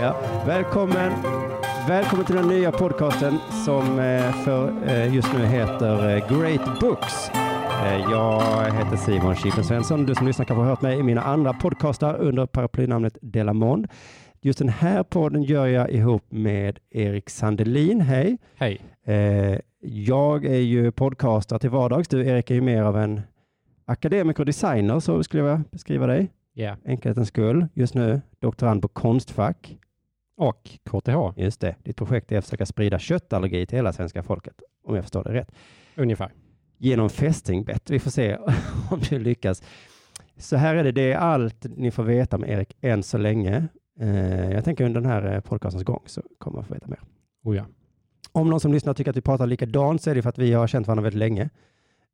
Ja, välkommen. Välkommen till den nya podcasten som eh, för eh, just nu heter eh, Great Books. Jag heter Simon Chippen Svensson. Du som lyssnar kanske har hört mig i mina andra podcastar under paraplynamnet Delamond. Just den här podden gör jag ihop med Erik Sandelin. Hej! Hej. Jag är ju podcaster till vardags. Du Erik är ju mer av en akademiker och designer, så skulle jag beskriva dig. Ja. Enkelhetens skull. Just nu doktorand på Konstfack. Och KTH, Just det. Ditt projekt är att försöka sprida köttallergi till hela svenska folket, om jag förstår det rätt. ungefär. Genom fästingbett. Vi får se om du lyckas. Så här är det. Det är allt ni får veta om Erik än så länge. Eh, jag tänker under den här eh, podcastens gång så kommer man få veta mer. Oh ja. Om någon som lyssnar tycker att vi pratar likadant så är det för att vi har känt varandra väldigt länge.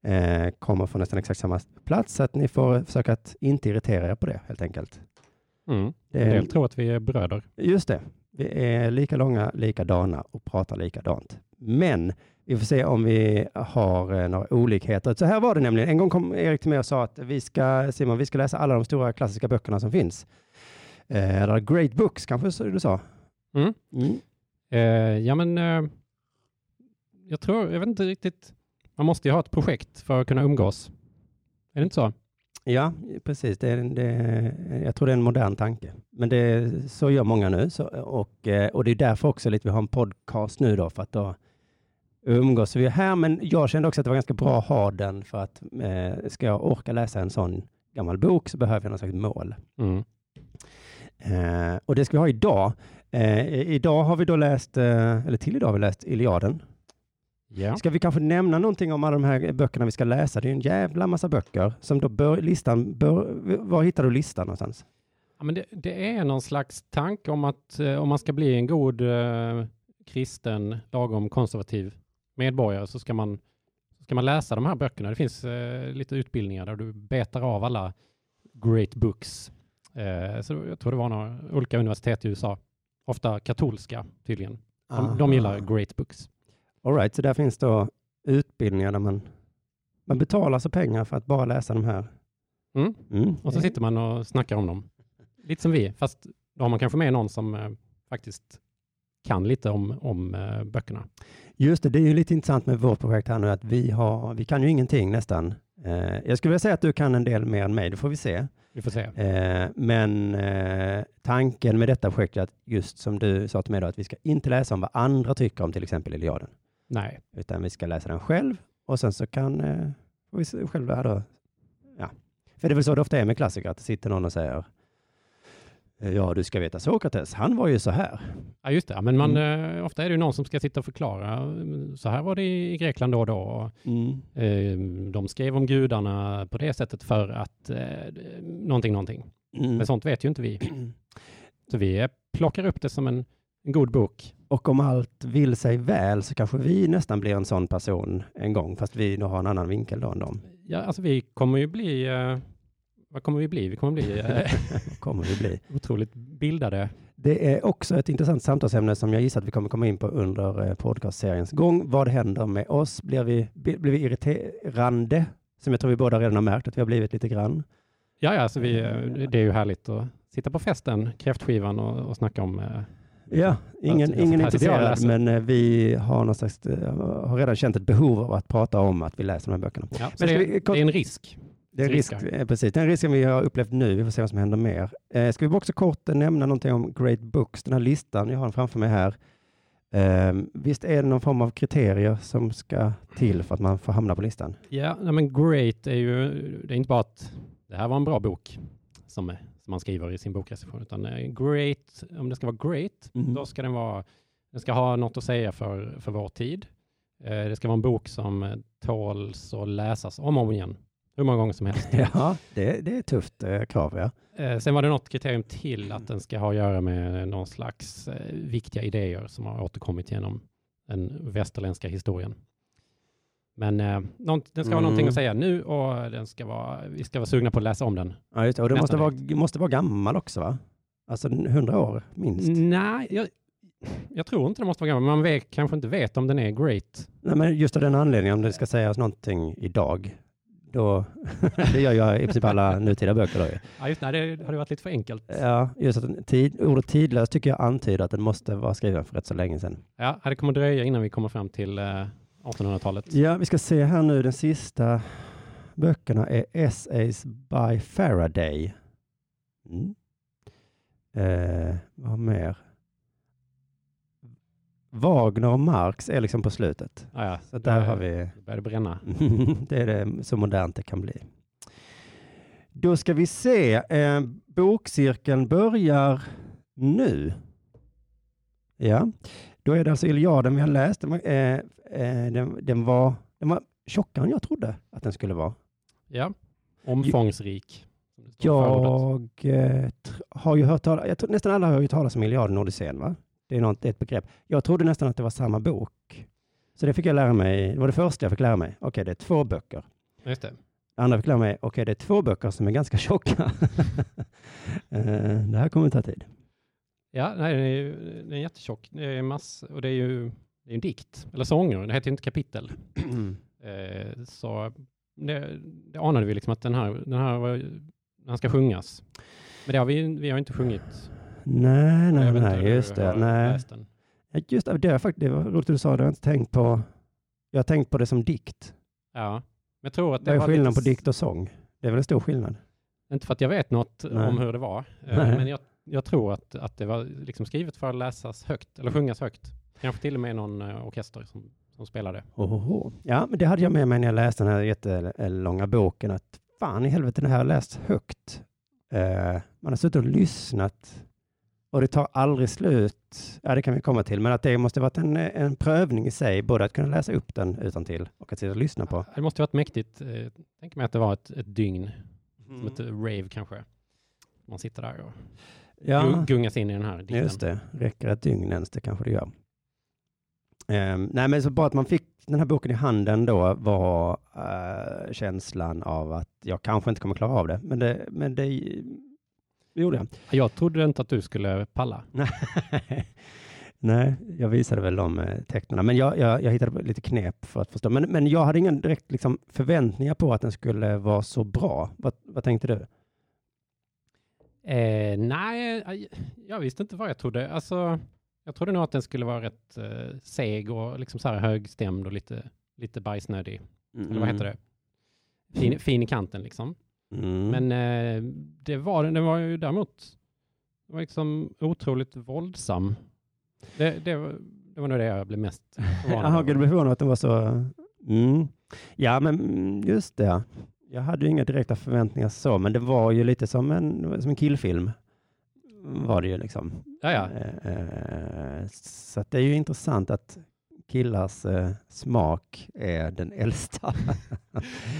Eh, kommer från nästan exakt samma plats, så att ni får försöka att inte irritera er på det helt enkelt. Mm. Det En är- del tror att vi är bröder. Just det. Vi är lika långa, likadana och pratar likadant. Men vi får se om vi har eh, några olikheter. Så här var det nämligen. En gång kom Erik till mig och sa att vi ska, Simon, vi ska läsa alla de stora klassiska böckerna som finns. Eh, eller Great Books kanske du sa. Mm. Mm. Eh, ja, men eh, jag tror, jag vet inte riktigt. Man måste ju ha ett projekt för att kunna umgås. Är det inte så? Ja, precis. Det är, det, jag tror det är en modern tanke. Men det, så gör många nu. Så, och, eh, och det är därför också lite vi har en podcast nu då, för att då umgås vi här. Men jag kände också att det var ganska bra att ha den, för att eh, ska jag orka läsa en sån gammal bok så behöver jag något slags mål. Mm. Eh, och det ska vi ha idag. Eh, idag har vi då läst, eh, eller till idag har vi läst Iliaden. Ja. Ska vi kanske nämna någonting om alla de här böckerna vi ska läsa? Det är en jävla massa böcker som då bör, listan, bör, var hittar du listan någonstans? ja men det, det är någon slags tanke om att eh, om man ska bli en god eh, kristen, lagom konservativ medborgare så ska man, ska man läsa de här böckerna. Det finns eh, lite utbildningar där du betar av alla great books. Eh, så jag tror det var några olika universitet i USA, ofta katolska tydligen. De, de gillar great books. All right, så där finns då utbildningar där man, man betalar sig pengar för att bara läsa de här. Mm. Mm. Och så sitter man och snackar om dem. Lite som vi, fast då har man kanske med någon som eh, faktiskt kan lite om, om eh, böckerna. Just det, det är ju lite intressant med vårt projekt här nu att vi har, vi kan ju ingenting nästan. Eh, jag skulle vilja säga att du kan en del mer än mig, det får vi se. Vi får se. Eh, men eh, tanken med detta projekt är att just som du sa till mig då, att vi ska inte läsa om vad andra tycker om till exempel Iliaden, Nej, utan vi ska läsa den själv och sen så kan eh, vi själva då, ja. För det är väl så det ofta är med klassiker, att det sitter någon och säger eh, Ja, du ska veta Sokrates, han var ju så här. ja, just det. Men man, Mm. eh, ofta är det ju någon som ska sitta och förklara. eh, Så här var det i Grekland då och då. Och, eh, de skrev om gudarna på det sättet för att eh, någonting, någonting. Mm. Men sånt vet ju inte vi. Så vi eh, plockar upp det som en, en god bok. Och om allt vill sig väl så kanske vi nästan blir en sån person en gång, fast vi då har en annan vinkel då än dem. Ja, alltså vi kommer ju bli, eh, vad kommer vi bli? Vi kommer bli eh, kommer vi bli. otroligt bildade. Det är också ett intressant samtalsämne som jag gissar att vi kommer komma in på under eh, podcastseriens gång. Vad händer med oss? Blir vi, blir vi irriterande? Som jag tror vi båda redan har märkt att vi har blivit lite grann. Ja, ja, alltså vi, det är ju härligt att sitta på festen, kräftskivan och, och snacka om Ja, ingen, ingen är intresserad, läser. men eh, vi har, någon slags, eh, har redan känt ett behov av att prata om att vi läser de här böckerna. Ja, men det, vi- det är en risk. Det är en risk, eh, precis. Den risken vi har upplevt nu. Vi får se vad som händer mer. Eh, ska vi också kort nämna någonting om Great Books, den här listan. Jag har den framför mig här. Eh, visst är det någon form av kriterier som ska till för att man får hamna på listan? Ja, men great är ju, det är inte bara att det här var en bra bok som, som man skriver i sin bokrecension, utan eh, great, om det ska vara great, Mm. då ska den vara, den ska ha något att säga för, för vår tid. Eh, det ska vara en bok som eh, tåls att läsas om och om igen, hur många gånger som helst. Ja, det, det är ett tufft eh, krav. Ja. Sen var det något kriterium till att den ska ha att göra med någon slags viktiga idéer som har återkommit genom den västerländska historien. Men eh, någon, den ska ha Mm. någonting att säga nu och den ska vara, vi ska vara sugna på att läsa om den. Ja, just det. Och det måste vara, måste vara gammal också, va? Alltså 100 år minst. Nej, jag, jag tror inte den måste vara gammal. Man vet, kanske inte vet om den är great. Nej, men just av den anledningen, om det ska sägas någonting idag, då, det gör jag i princip alla nutida böcker då ju. Ja, just det. Det har det varit lite för enkelt. Ja, just att den tid, ordet tidlös tycker jag antyder att den måste vara skriven för rätt så länge sedan. Ja, det kommer dröja innan vi kommer fram till eh, 1800-talet. Ja, vi ska se här nu, den sista böckerna är Essays by Faraday. Mm. Eh, vad mer? Wagner och Marx är liksom på slutet. Ja, ja. Så där Det- har vi, Det började bränna. det är det så modernt det kan bli. Då ska vi se, eh, bokcirkeln börjar nu. Ja, då är det alltså Iliaden vi har läst. Den var, eh, eh, den, den, var, den var tjockare än jag trodde att den skulle vara. Ja, omfångsrik. Jag eh, har ju hört talas, jag tror, nästan alla har ju talas om Iliaden och Odysseen, va? Det är, något, det är ett begrepp. Jag trodde nästan att det var samma bok. Så det fick jag lära mig, det var det första jag fick lära mig. Okej, det är två böcker. Just det. Det andra fick lära mig, okej, det är två böcker som är ganska tjocka. Eh, det här kommer ta tid. Ja, nej, den är, den är jättetjock. Det är mass, och det är ju det är en dikt, eller sånger. Det heter ju inte kapitel. Eh, så det, det anade vi liksom att den här, den här, var, den ska sjungas. Men det har vi, vi har inte sjungit. nej, nej, nej, just det. Nej. Just det, det, är faktiskt, det var roligt att du sa det, jag har inte tänkt på. Jag har tänkt på det som dikt. Ja, men jag tror att Vad det är var skillnaden lite på dikt och sång? Det är väl en stor skillnad? Inte för att jag vet något Nej. om hur det var, eh, Nej. men jag, jag tror att, att det var liksom skrivet för att läsas högt, eller sjungas högt. Kanske till och med någon eh, orkester som, som spelade. Ohoho. Ja, men det hade jag med mig när jag läste den här jättelånga boken, att fan i helvete, den här har läst högt. Eh, man har suttit och lyssnat och det tar aldrig slut. Ja, det kan vi komma till, men att det måste varit en, en prövning i sig, både att kunna läsa upp den utan till och att sitta och lyssna på. Det måste varit mäktigt. Eh, Tänk mig att det var ett, ett dygn, som Mm. ett rave kanske. Man sitter där och Ja, gu- gungas in i den här dikten. just det. Räcker ett dygn ens, det kanske det gör. Ehm, nej, men så bara att man fick den här boken i handen då var eh, känslan av att jag kanske inte kommer klara av det, men det, men det, gjorde jag. Jag trodde inte att du skulle palla. Nej. Jag visade väl de eh, tecknen. Men jag, jag, jag hittade lite knep för att förstå. Men, men jag hade ingen direkt liksom, förväntningar på att den skulle vara så bra. Vad, vad tänkte du? Eh, nej, eh, jag visste inte vad jag trodde. Alltså, jag trodde nog att den skulle vara rätt eh, seg och liksom så här högstämd och lite, lite bajsnödig. Eller vad heter det? Fin, fin i kanten liksom. Mm. Men eh, det var den. Den var ju däremot var liksom otroligt våldsam. Det, det, var, det var nog det jag blev mest förvånad Jaha, över. du blev förvånad att den var så... Mm. Ja, men mm, just det. Jag hade ju inga direkta förväntningar så, men det var ju lite som en, som en killfilm. Var det ju liksom. Ja, ja. Eh, eh, Så att det är ju intressant att killars eh, smak är den äldsta.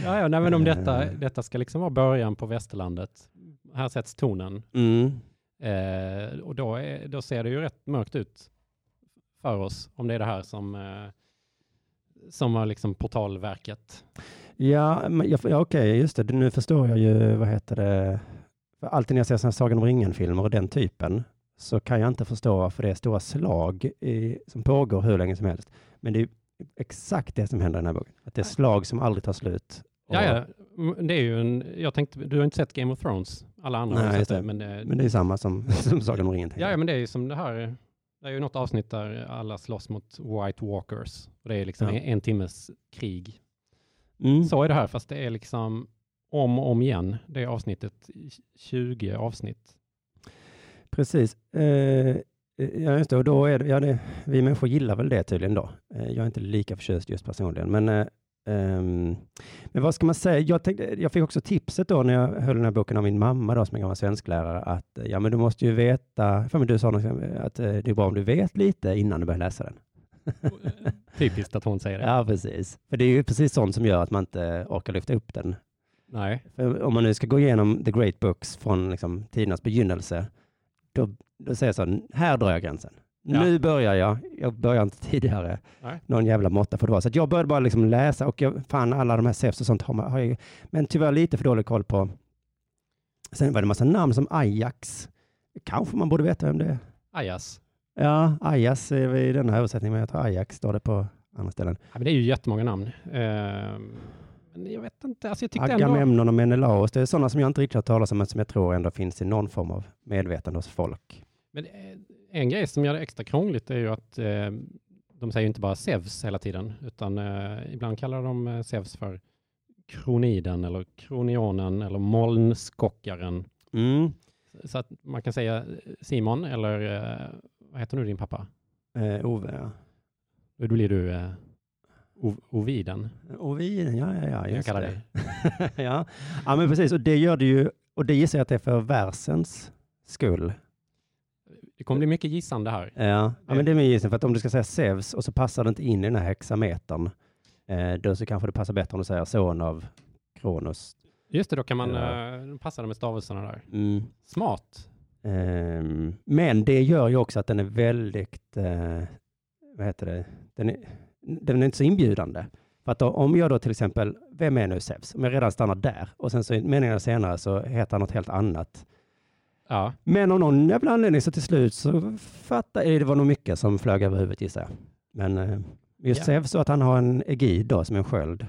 Ja, ja, nej, men om detta, Eh. detta ska liksom vara början på västerlandet. Här sätts tonen. Mm. Eh, och då, är, då ser det ju rätt mörkt ut för oss, om det är det här som, eh, som var liksom portalverket. Ja, ja, ja okej, just det. Nu förstår jag ju, vad heter det, alltid när jag ser här Sagan om ringen-filmer och den typen, så kan jag inte förstå varför det är stora slag i, som pågår hur länge som helst. Men det är exakt det som händer i den här boken. Att det är slag som aldrig tar slut. Och- Ja, ja, det är ju en, jag tänkte, du har inte sett Game of Thrones? Alla andra Nej, har sett det, det. men det, Men det är samma som, som Sagan om ringen. ja, ja, men det är ju som det här, det är ju något avsnitt där alla slåss mot White Walkers. Och det är liksom Ja. en, en timmes krig. Mm. Så är det här, fast det är liksom om och om igen, det avsnittet, i 20 avsnitt. Precis. Eh, ja, just det. Och då är det, ja, det, vi människor gillar väl det tydligen då. Eh, jag är inte lika förtjust just personligen. Men, eh, ehm, men vad ska man säga? Jag, tänkte, jag fick också tipset då när jag höll den här boken av min mamma då, som är gammal svensklärare, att eh, ja, men du måste ju veta, för mig du sa något, att eh, det är bra om du vet lite innan du börjar läsa den. Typiskt att hon säger det. Ja, precis. För det är ju precis sånt som gör att man inte orkar lyfta upp den. Nej, För om man nu ska gå igenom the great books från liksom, tidernas begynnelse, då, då säger jag så, här drar jag gränsen. Ja. Nu börjar jag, jag börjar inte tidigare. Nej. Någon jävla måtta får det vara. Så jag började bara liksom läsa och jag, fan alla de här SEFs och sånt har, man, har jag, men tyvärr lite för dålig koll på. Sen var det en massa namn som Ajax. Kanske man borde veta vem det är. Ajas. Ja, Ajax är i den här översättningen, men jag tror Ajax står det på andra ställen. Ja, men det är ju jättemånga namn. Eh, Men jag vet inte, alltså jag tyckte ändå... Agamemnon och Menelaos, det är sådana som jag inte riktigt har talat om, men som jag tror ändå finns i någon form av medvetande hos folk. Men eh, en grej som gör det extra krångligt är ju att eh, de säger inte bara Zeus hela tiden, utan eh, ibland kallar de eh, Zeus för Kroniden eller Kronionen eller Molnskockaren. Mm. Så att man kan säga Simon eller eh, vad heter nu din pappa? Eh, Ove, ja. Då blir du eh, Oviden. Oviden, ja, ja, ja, Jag just kallar det. dig. ja. ja, men precis, och det gör det ju, och det gissar jag att det är för versens skull. Det kommer bli mycket gissande här. Ja, ja men det är min gissning, för att om du ska säga Zeus och så passar det inte in i den här hexametern, eh, då så kanske det passar bättre om du säger son av Kronos. Just det, då kan man Ja. eh, passa det med stavelserna där. Mm. Smart. Ehm, men det gör ju också att den är väldigt, eh, vad heter det, den är, den är inte så inbjudande. För att då, om jag då till exempel, vem är nu Zeus? Om jag redan stannar där och sen så i meningarna senare så heter han något helt annat. Ja, Men av någon jävla anledning så till slut så fattar jag, det var nog mycket som flög över huvudet gissar jag. Men eh, just Ja. Zeus så att han har en egid då som en sköld.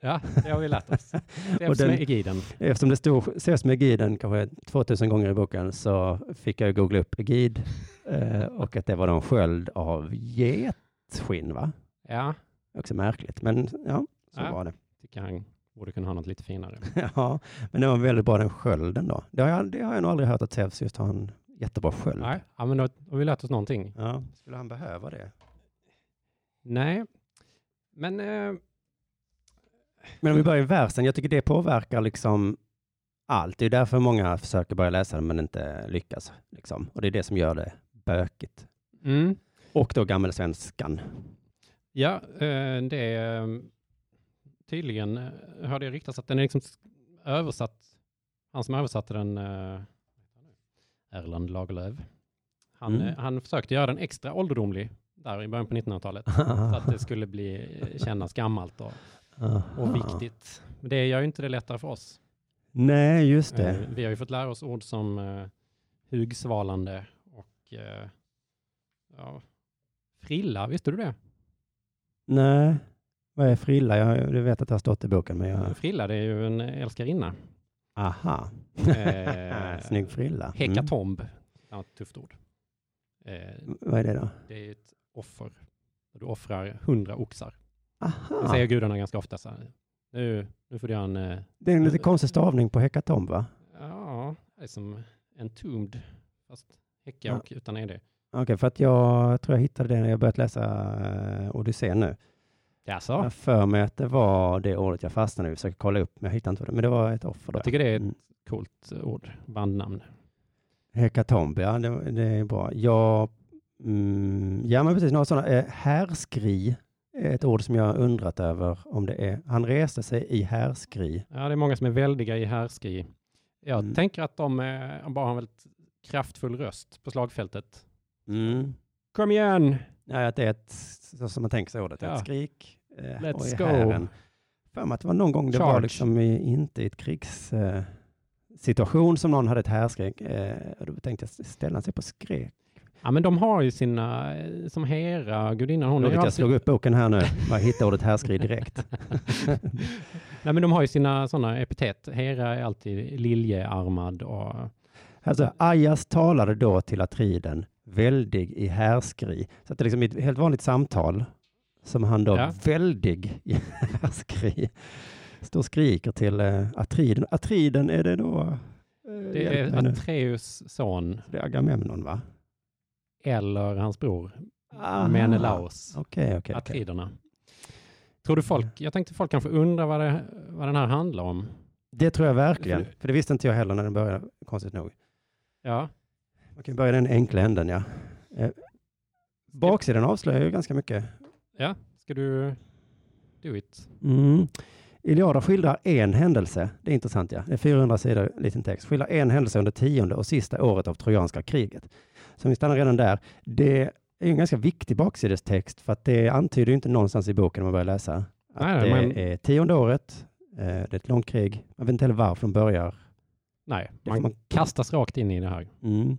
Ja det har vi lärt oss. Den- med egiden. Eftersom det stod Zeus med egiden kanske 2000 gånger i boken så fick jag googla upp egid eh, och att det var en sköld av getskinn va? Ja, Också märkligt, men ja, så Ja. var det. tycker han borde kunna ha något lite finare. ja, men det var väldigt bra den skölden då. Det har jag, det har jag nog aldrig hört att Zeus just har en jättebra sköld. Nej, ja, men då har vi lärt oss någonting. Ja, skulle han behöva det? Nej, men eh, Men om vi börjar i versen, jag tycker det påverkar liksom allt. Det är därför många försöker börja läsa den men inte lyckas. Liksom. Och det är det som gör det bökigt. mm, Och då gammelsvenskan. ja, eh, det är eh, tydligen, eh, hörde jag ryktas att den är liksom översatt, han som översatte den, eh, Erland Lagerlöf, han, Mm. eh, han försökte göra den extra ålderdomlig där i början på 1900-talet. Så att det skulle bli, eh, kännas gammalt och, och viktigt. Men det gör ju inte det lättare för oss. Nej, just det. Eh, Vi har ju fått lära oss ord som eh, hugsvalande och eh, ja, frilla, visste du det? Nej, vad är frilla? Jag, du vet att det har stått i boken, men jag... Frilla, det är ju en älskarinna. Aha. Eh, Snygg frilla. Mm. Hekatomb, ett annat tufft ord. Eh, Vad är det då? det är ett offer. Du offrar hundra oxar. Det Aha. säger gudarna ganska ofta så här. Nu, nu får du göra en, eh, Det är en lite konstig stavning på hekatomb, va? ja, det är som en tomb, fast häcka Ja. och utan ed. Okej, för att jag tror jag hittade det när jag börjat läsa uh, Odysseen nu. Jaså? Jag för mig att det var det ordet jag fastnade. Jag försöker kolla upp, men jag hittade inte det Men det var ett offer där. Jag tycker det är ett Mm. coolt ord, bandnamn. Hekatomb, ja det, det är bra. Jag, mm, ja men precis, några sådana. Eh, härskri är ett ord som jag har undrat över om det är. Han reste sig i härskri. Ja, det är många som är väldiga i härskri. Jag Mm. tänker att de eh, bara har en väldigt kraftfull röst på slagfältet. Mm. Kom igen! Ja, att det är ett, så som man tänker sig ordet, Ja. ett skrik. Eh, Let's go. hären. För mig att det var någon gång det var Charge. liksom i, inte i ett krigs eh, som någon hade ett härskrik. Eh, och då tänkte jag ställa sig på skrek. Ja, men de har ju sina, eh, som Hera, gudinnan, hon jag alltid, slog upp boken här nu. Jag hittade ordet härskri direkt. Nej, men de har ju sina sådana epitet. Hera är alltid liljearmad och Alltså, Ajas talade då till Atriden, väldig i härskri. Så att det är liksom ett helt vanligt samtal som han då, Ja. väldig i härskri, står och skriker till eh, Atriden. Atriden, är det då? eh, det är. Atreus son Det är Agamemnon, va? Eller hans bror. Menelaos, okej, okej. Atriderna. Tror du folk, jag tänkte folk kanske undrar vad, det, vad den här handlar om. Det tror jag verkligen. För- det visste inte jag heller när den började, konstigt nog. Ja, Man kan börja den enkla änden, ja. Eh, baksidan avslöjar ju ganska mycket. ja, ska du do it? Mm. Iliada skildrar en händelse, det är intressant ja, det är 400 sidor liten text, skildrar en händelse under tionde och sista året av trojanska kriget. Så vi stannar redan där. Det är en ganska viktig baksidestext för att det antyder inte någonstans i boken om man börjar läsa. Att Nej, det men- är tionde året, eh, det är ett långt krig, man vet inte heller varför de bör. Nej, man, man- kastas rakt in i det här. Mm.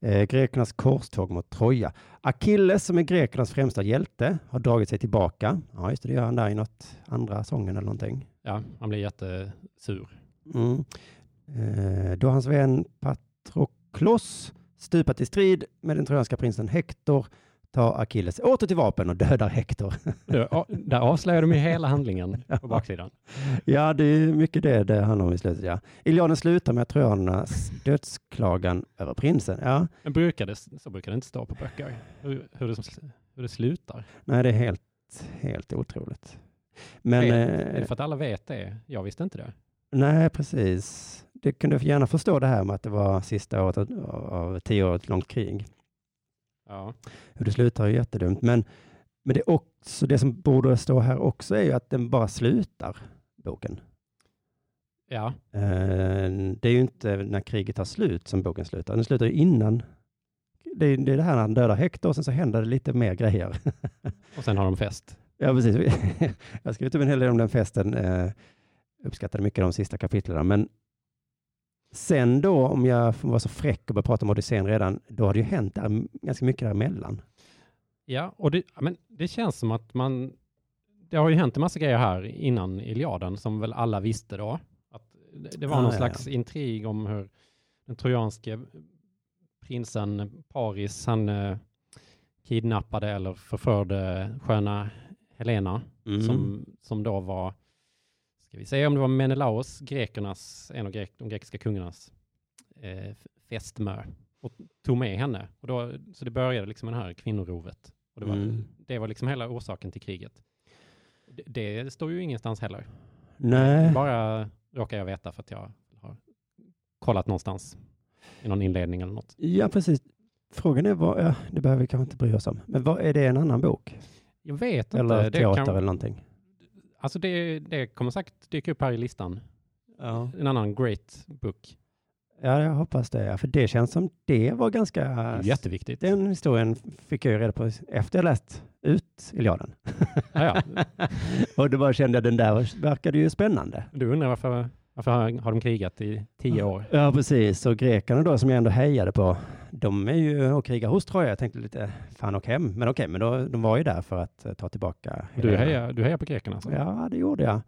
Eh, grekernas korståg mot Troja. Achilles, som är grekernas främsta hjälte, har dragit sig tillbaka. Ja, just det, det gör han där i något andra sången eller någonting. Ja, han blir jättesur. Mm. Eh, då hans vän Patroklos stupat i strid med den trojanska prinsen Hektor tar Achilles åter till vapen och dödar Hektor. Det- Där avslöjar de ju hela handlingen på baksidan. ja, det är mycket det det handlar om i slutet. Ja. Iliaden slutar med trojanernas dödsklagan över prinsen. Ja, Men brukar det, så brukar det inte stå på böcker, hur, hur, det, hur det slutar. nej, det är helt, helt otroligt. Men, eh, är det för att alla vet det? Jag visste inte det. nej, precis. Det kunde gärna förstå det här med att det var sista året av, av tio år ett långt krig. Ja. Hur det slutar är jättedumt. Men, men det, också, det som borde stå här också är ju att den bara slutar, boken. ja, Eh, det är ju inte när kriget tar slut som boken slutar. Den slutar ju innan. Det är, det är det här när han dödar Hector och sen så händer det lite mer grejer. och sen har de fest. ja, precis. Jag skrivit upp en hel del om den festen. Eh, uppskattade mycket de sista kapitlen. Men sen då, om jag vara så fräck och börja prata om Odysseen redan, då har det ju hänt där, ganska mycket däremellan. Ja, och det, ja, men det känns som att man... Det har ju hänt en massa grejer här innan Iliaden som väl alla visste då. Att det, det var Ah, någon ja, slags intrig om hur den trojanske prinsen Paris, han eh, kidnappade eller förförde sköna Helena Mm. som, som då var, ska vi säga om det var Menelaos, grekernas, en av grek, de grekiska kungarnas eh, fästmö och tog med henne. Och då, så det började liksom det här kvinnorovet. Och det, var, Mm. det var liksom hela orsaken till kriget. Det, det står ju ingenstans heller. Nej. Bara råkar jag veta för att jag har kollat någonstans i någon inledning eller något. Ja, precis. Frågan är vad, ja, det behöver vi kanske inte bry oss om. Men vad, är det en annan bok? Jag vet Eller inte. Det, teater kan, eller någonting? Alltså det, det kommer säkert dyka upp här i listan. Ja. En annan great book. ja, jag hoppas det. För det känns som det var ganska... Jätteviktigt. Den historien fick jag ju reda på efter jag läst ut Iliaden. Ja, ja. och då bara kände jag den där verkade ju spännande. Du undrar varför, varför har har de krigat i tio år? Ja, precis. Och grekerna då som jag ändå hejade på, de är ju och krigar hos Troja. Jag tänkte lite, fan och hem. Men okej, men då, de var ju där för att eh, ta tillbaka Du hejar, du hejar på grekerna alltså? Ja, det gjorde jag.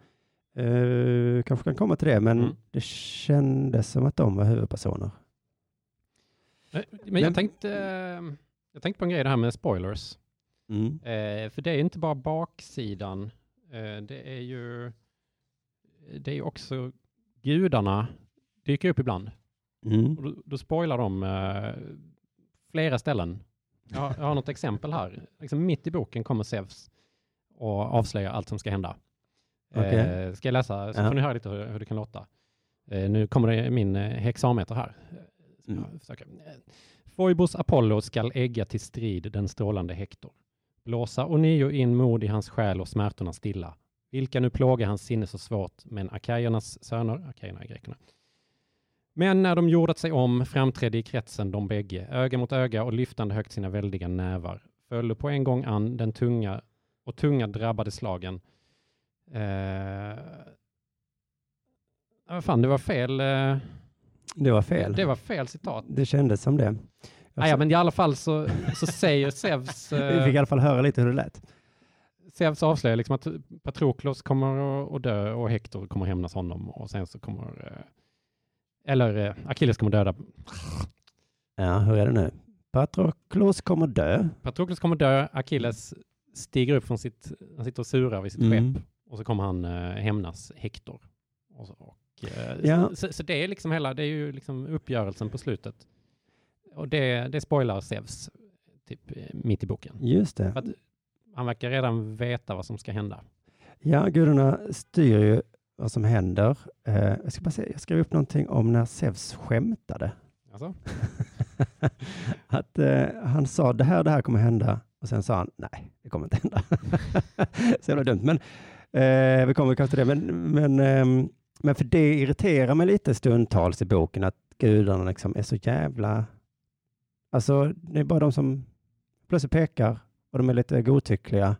Uh, kanske kan komma till det, men Mm. det kändes som att de var huvudpersoner. Eh, Men Men- jag tänkte, jag tänkte på en grej det här med spoilers. Mm. Eh, för det är inte bara baksidan. Eh, det är ju det är också gudarna dyker upp ibland. Mm. Och då, då spoilar de eh, flera ställen. Jag, har- jag har något exempel här. Liksom mitt i boken kommer Zeus och avslöjar allt som ska hända. Okej. Eh, ska jag läsa så Ja. får ni höra lite hur, hur det kan låta. Eh, nu kommer det min eh, hexameter här. Eh, Mm. Eh, Foibos Apollo skall ägga till strid den strålande Hektor. Blåsa ånyo in mod i hans själ och smärtorna stilla. Vilka nu plågar hans sinne så svårt, men akajernas söner, akajerna är grekerna, men när de jordat sig om framträdde i kretsen de bägge, öga mot öga och lyftande högt sina väldiga nävar, föll på en gång an den tunga och tunga drabbade slagen. Eh, ja, fan, det var fel. Eh, Det var fel. Det var fel citat. Det kändes som det. Ah, ja, men i alla fall så, så säger Zeus, Vi fick i eh, alla fall höra lite hur det lät. Zeus avslöjar liksom att Patroklos kommer att- dö och Hector kommer hämnas honom och sen så kommer, eh, eller eh, Achilles kommer döda Ja, hur är det nu? Patroklos kommer dö. Patroklos kommer dö, Achilles stiger upp från sitt, han sitter och surar vid sitt Mm. skepp och så kommer han eh, hämnas Hector. Och så, och, Ja. så, så det är liksom hela, det är ju liksom uppgörelsen på slutet. Och det, det spoilar Zeus typ mitt i boken. Just det. Att han verkar redan veta vad som ska hända. Ja, gudarna styr ju vad som händer. Eh, jag ska bara säga, jag skrev upp någonting om när Zeus skämtade. Alltså? att eh, han sa det här, det här kommer hända och sen sa han nej, det kommer inte hända. Så jävla dumt. Men eh, vi kommer kanske till det. Men, men, ehm, men för det irriterar mig lite stundtals i boken att gudarna liksom är så jävla... Alltså, det är bara de som plötsligt pekar och de är lite godtyckliga.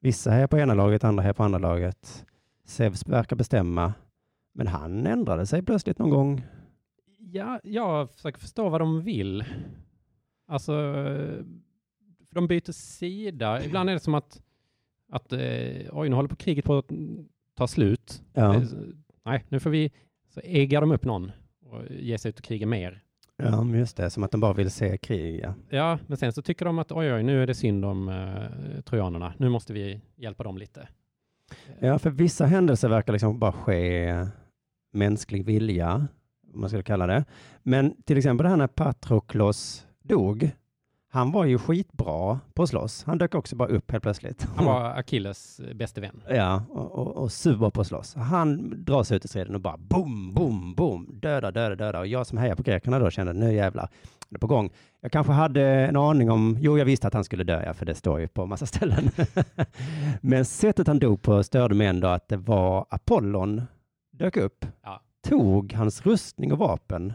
Vissa är på ena laget, andra är på andra laget. Zeus verkar bestämma, men han ändrade sig plötsligt någon gång. Ja, jag försöker förstå vad de vill. Alltså, för de byter sida. Ibland är det som att, att eh, oj, nu håller på kriget på att ta slut. Ja, Eh, Nej, nu får vi, så äggar de upp någon och ger sig ut och kriga mer. Ja just det, som att de bara vill se krig. Ja. Ja, men sen så tycker de att oj, oj, nu är det synd om eh, trojanerna. Nu måste vi hjälpa dem lite. ja, för vissa händelser verkar liksom bara ske mänsklig vilja, om man skulle kalla det. Men till exempel det här när Patroklos dog, han var ju skitbra på att slåss. Han dök också bara upp helt plötsligt. Han var Achilles eh, bäste vän. Ja, och, och, och super på att slåss. Han drar sig ut i striden och bara boom, boom, boom, döda, döda, döda. Och jag som hejar på grekerna då kände nu jävlar, det är på gång. Jag kanske hade en aning om, jo jag visste att han skulle dö, ja, för det står ju på massa ställen. Men sättet han dog på störde mig ändå att det var Apollon dök upp, Ja. tog hans rustning och vapen,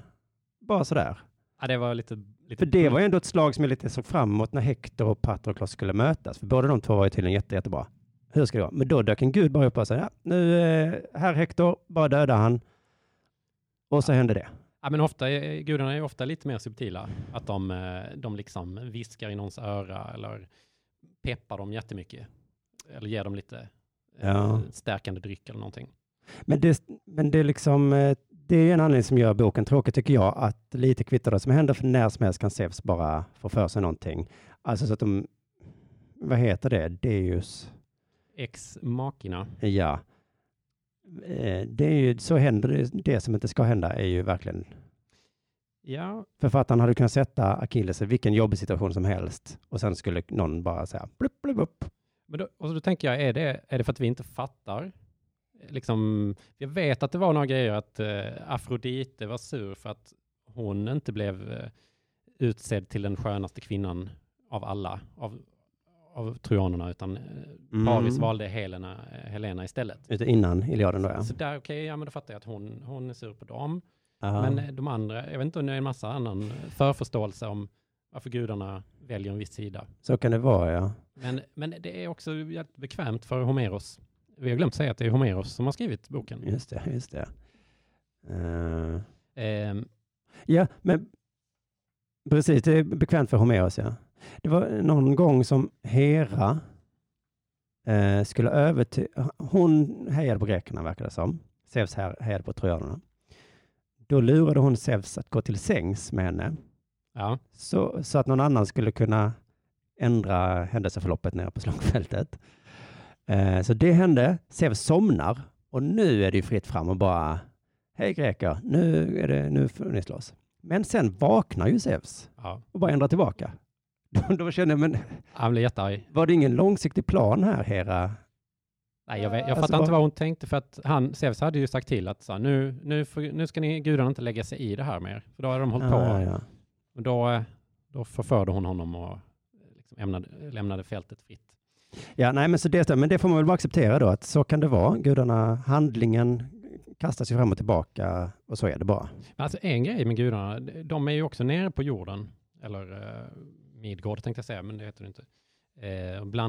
bara sådär. Ja, det var lite... lite För det var ju ändå ett slag som jag lite såg fram emot när Hector och Patroklos skulle mötas. För båda de två var ju tydligen jätte, jättebra. Hur ska det gå? Men då dök en gud bara upp och sa, ja, nu, eh, här Hector, bara döda han. Och så hände det. Ja, men ofta, gudarna är ofta lite mer subtila. Att de, eh, de liksom viskar i någons öra eller peppar dem jättemycket. Eller ger dem lite eh, Ja. stärkande dryck eller någonting. Men det, men det är liksom, det är en anledning som gör boken tråkig tycker jag, att lite kvittar det som händer, för när som helst kan Zeus bara få för sig någonting. Alltså så att de, vad heter det, Deus, Ex makina. ja. Eh, Det är ju, så händer det, det som inte ska hända är ju verkligen Ja, Författaren hade kunnat sätta Achilles i vilken jobbig situation som helst och sen skulle någon bara säga blupp, blupp, upp. men då, och då tänker jag, är det, är det för att vi inte fattar? Liksom, jag vet att det var några grejer att eh, Afrodite var sur för att hon inte blev eh, utsedd till den skönaste kvinnan av alla, av, av trojanerna, utan eh, Mm. Paris valde Helena, eh, Helena istället. Ute innan Iliaden då ja. Så där, okej, ja men då fattar jag att hon, hon är sur på dem. Ja. Men eh, de andra, jag vet inte om det är en massa annan förförståelse om varför gudarna väljer en viss sida. Så kan det vara ja. Men, men det är också bekvämt för Homeros. Vi har glömt säga att det är Homeros som har skrivit boken. Just det, just det. Eh, Ehm, ja, men precis, det är bekvämt för Homeros ja. Det var någon gång som Hera eh, skulle övertyga, hon hejade på grekerna verkar det som. Zeus här hejade på trojanerna. Då lurade hon Zeus att gå till sängs med henne. ja, så, så att någon annan skulle kunna ändra händelseförloppet nere på slagfältet. Eh, så det hände. Zeus somnar och nu är det ju fritt fram och bara Hej greker, nu, är det, nu får ni slåss. Men sen vaknar ju Zeus ja. och bara ändrar tillbaka. Då, då känner jag, men Han blev jättearg. var det ingen långsiktig plan här, Hera? Nej, jag, vet, jag Alltså, fattar inte vad- hon tänkte för att han, Zeus hade ju sagt till att så, nu, nu, får, nu ska ni gudarna inte lägga sig i det här mer. För då har de hållit på. Ja. Och då, då förförde hon honom och eh, liksom ämnade, lämnade fältet fritt. Ja, nej, men så det, men det får man väl bara acceptera då, att så kan det vara. Gudarna, handlingen kastas ju fram och tillbaka och så är det bara. Alltså en grej med gudarna, de är ju också nere på jorden, eller uh, Midgård tänkte jag säga, men det heter det inte,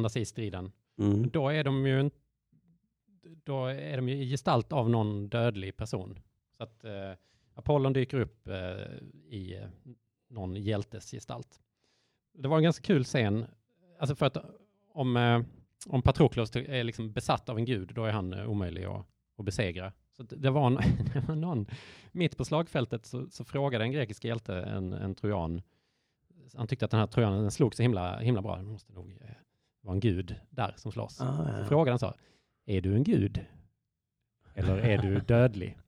eh, sig i striden. Mm. Då är de ju en, då är de ju i gestalt av någon dödlig person. Så att eh, Apollon dyker upp eh, i eh, någon hjältes gestalt. Det var en ganska kul scen, alltså för att om, eh, om Patroklos är liksom besatt av en gud, då är han eh, omöjlig att, att besegra. Så det, var en, det var någon, mitt på slagfältet så, så frågade en grekisk hjälte en, en trojan, han tyckte att den här trojanen den slog så himla, himla bra, det måste nog eh, vara en gud där som slåss. Ah, ja. frågade han så, är du en gud? Eller är du dödlig?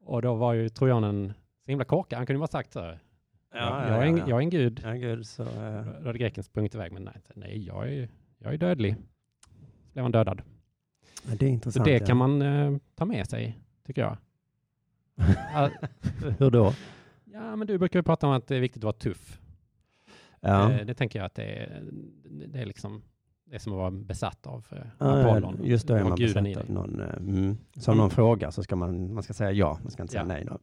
Och då var ju trojanen så himla korkad, han kunde ju bara sagt så här, Ja, jag, är en, ja, ja. jag är en gud. Ja, gud, så, eh, Då hade greken sprungit iväg, men nej, nej jag, är, jag är dödlig. Så blev han dödad. ja, det är Så intressant. det ja. kan man eh, ta med sig, tycker jag. Ja, Hur då? ja, men du brukar ju prata om att det är viktigt att vara tuff. Ja. Eh, det tänker jag att det är, det är liksom det är som att vara besatt av Ja, Apollon. just då är man besatt av någon. Mm. Som Mm. någon frågar så ska man, man ska säga ja, man ska inte säga Ja. nej. Då.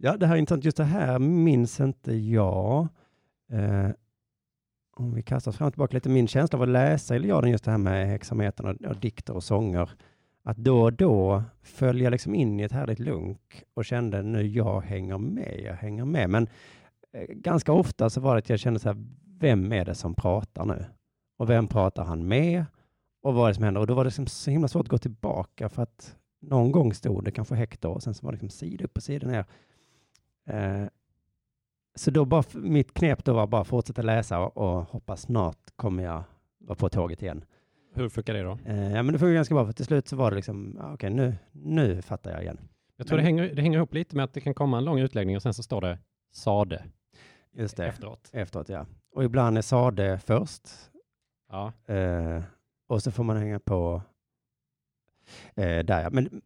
Ja, det här är intressant. Just det här minns inte jag. Eh, om vi kastar oss fram och tillbaka lite, min känsla av att läsa Iliaden, just det här med hexametern och, och dikter och sånger, att då och då föll jag liksom in i ett härligt lunk och kände nu jag hänger med, jag hänger med. Men eh, ganska ofta så var det att jag kände så här, vem är det som pratar nu? Och vem pratar han med? Och vad är det som händer? Och då var det liksom så himla svårt att gå tillbaka för att någon gång stod det kanske Hector och sen så var det liksom sida upp och sida ner. Eh, så då bara, mitt knep då var bara fortsätta läsa och, och hoppas snart kommer jag vara på tåget igen. Hur funkar det då? Eh, ja, men det funkar ganska bra, för till slut så var det liksom, okej, nu, nu fattar jag igen. Jag tror det hänger, det hänger ihop lite med att det kan komma en lång utläggning och sen så står det sade Just det, efteråt. efteråt ja. Och ibland är Sade först, Ja, eh, och så får man hänga på eh, där ja. Men,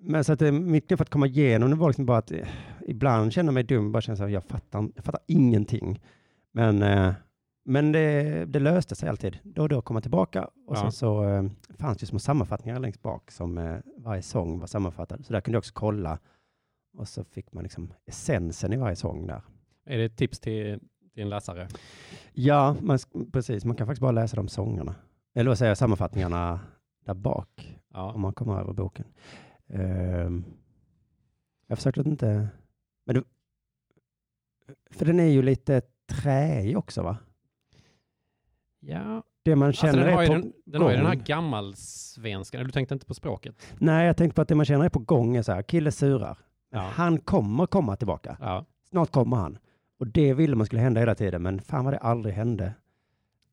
men så att det, mitt för att komma igenom det var liksom bara att eh, ibland känner jag mig dum, bara känner så här, jag fattar, jag fattar ingenting. Men, eh, men det, det löste sig alltid. Då och då kom man tillbaka och Ja. sen så eh, fanns det små sammanfattningar längst bak som varje sång var sammanfattad. Så där kunde jag också kolla och så fick man liksom essensen i varje sång där. är det ett tips till, till en läsare? Ja, man, precis. Man kan faktiskt bara läsa de sångerna. Eller vad säger jag, sammanfattningarna där bak, Ja, om man kommer över boken. Ehm, jag försökte att inte... Men det, för den är ju lite träig också, va? ja. Det man Alltså, känner den har ju är på den, den, har ju den här gammalsvenskan, du tänkte inte på språket? Nej, jag tänkte på att det man känner är på gång är så här, kille surar. Ja. Han kommer komma tillbaka. Ja. Snart kommer han. Och det ville man skulle hända hela tiden, men fan vad det aldrig hände.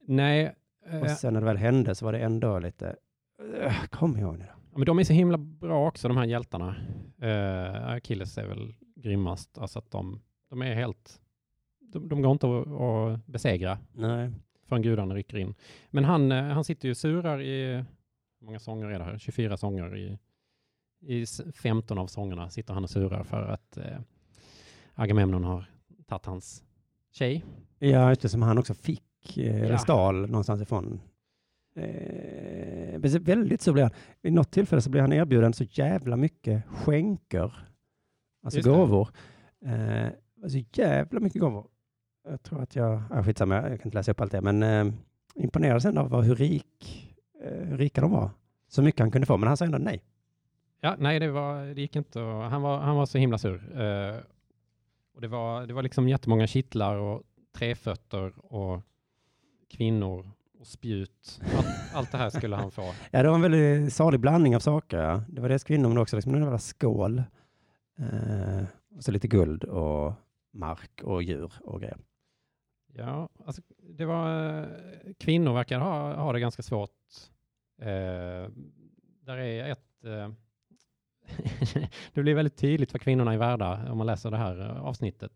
Nej, Och eh, sen när det väl hände så var det ändå lite, "Ugh, kom ihåg nu då. Men de är så himla bra också, de här hjältarna. Uh, Achilles är väl grymmast, alltså att de, de är helt, de, de går inte att, att besegra Nej. förrän gudarna rycker in. Men han, eh, han sitter ju och surar i, hur många sånger är det här? 24 sånger i, i s- 15 av sångerna sitter han och surar för att eh, Agamemnon har tagit hans tjej. Ja, just det, som han också fick, eh, Ja. stal någonstans ifrån. Eh, väldigt så blir han, vid något tillfälle så blir han erbjuden så jävla mycket skänker, alltså Just gåvor. Eh, alltså jävla mycket gåvor. Jag tror att jag, ja, skitsamma, jag kan inte läsa upp allt det, men eh, imponerades ändå av hur rik, eh, hur rika de var. Så mycket han kunde få, men han sa ändå nej. Ja, nej, det, var, det gick inte. Och han, var, han var så himla sur. Eh, och det var, det var liksom jättemånga kittlar och trefötter och kvinnor och spjut. Allt, allt det här skulle han få. Ja, det var en väldigt salig blandning av saker. Ja. Det var dels kvinnor, men också liksom en jävla skål. Eh, och så lite guld och mark och djur och grejer. Ja, alltså, det var, eh, kvinnor verkar ha, ha det ganska svårt. Eh, där är ett... Eh, det blir väldigt tydligt vad kvinnorna är värda om man läser det här eh, avsnittet.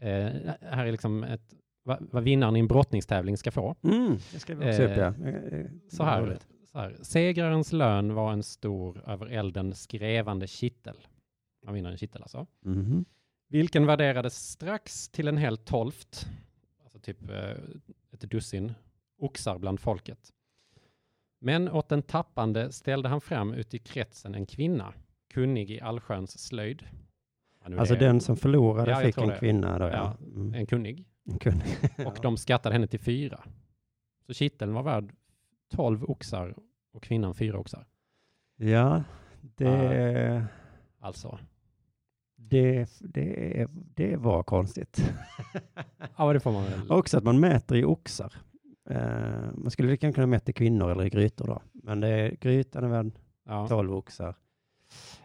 Eh, här är liksom ett, vad, vad vinnaren i en brottningstävling ska få. Mm, det skrev vi också Eh, upp, ja. Eh, Så här, roligt. så här. Segrarens lön var en stor över elden skrevande kittel. Man vinner en kittel alltså. Mhm. Vilken värderades strax till en hel tolft, alltså typ eh, ett dussin oxar bland folket. Men åt den tappande ställde han fram ut i kretsen en kvinna, kunnig i allsköns slöjd. Ja, Alltså det den som förlorade Ja, fick en det. kvinna då, ja. Ja, Mm. En kunnig. Kunnig. Och de skattade henne till fyra. Så kitteln var värd tolv oxar och kvinnan fyra oxar. Ja, det, Alltså. det, det, det var konstigt. Ja, det får man väl. Också att man mäter i oxar. Eh, man skulle lika kunna mäta i kvinnor eller i grytor då. Men det är, grytan är värd Ja. 12 oxar.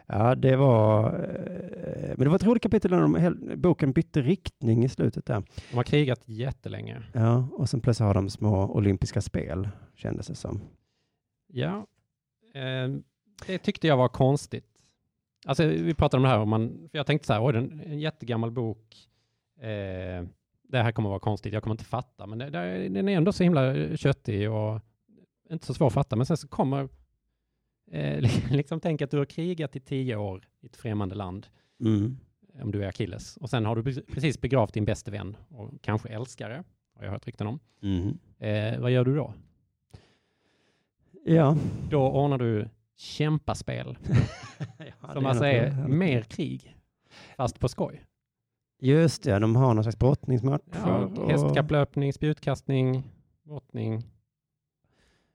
Ja, det var... eh, Men det var ett roligt kapitel när de, boken bytte riktning i slutet där. De har krigat jättelänge. Ja, och sen plötsligt har de små olympiska spel, kändes det som. Ja, eh, det tyckte jag var konstigt. Alltså, vi pratade om det här, om man, för jag tänkte så här, oj, är en, en jättegammal bok. Eh, det här kommer vara konstigt, jag kommer inte fatta, men det, det, den är ändå så himla köttig och inte så svår att fatta. Men sen så kommer, eh, liksom tänk att du har krigat i tio år i ett främmande land, Mm. om du är Achilles, och sen har du pre- precis begravt din bäste vän och kanske älskare, har jag hört rykten om. Mhm. Eh, vad gör du då? Ja. Då ordnar du kämpaspel. Ja, Som alltså är mer krig, fast på skoj. Just det, de har någon slags brottningsmatcher. Ja, hästkapplöpning, spjutkastning, brottning.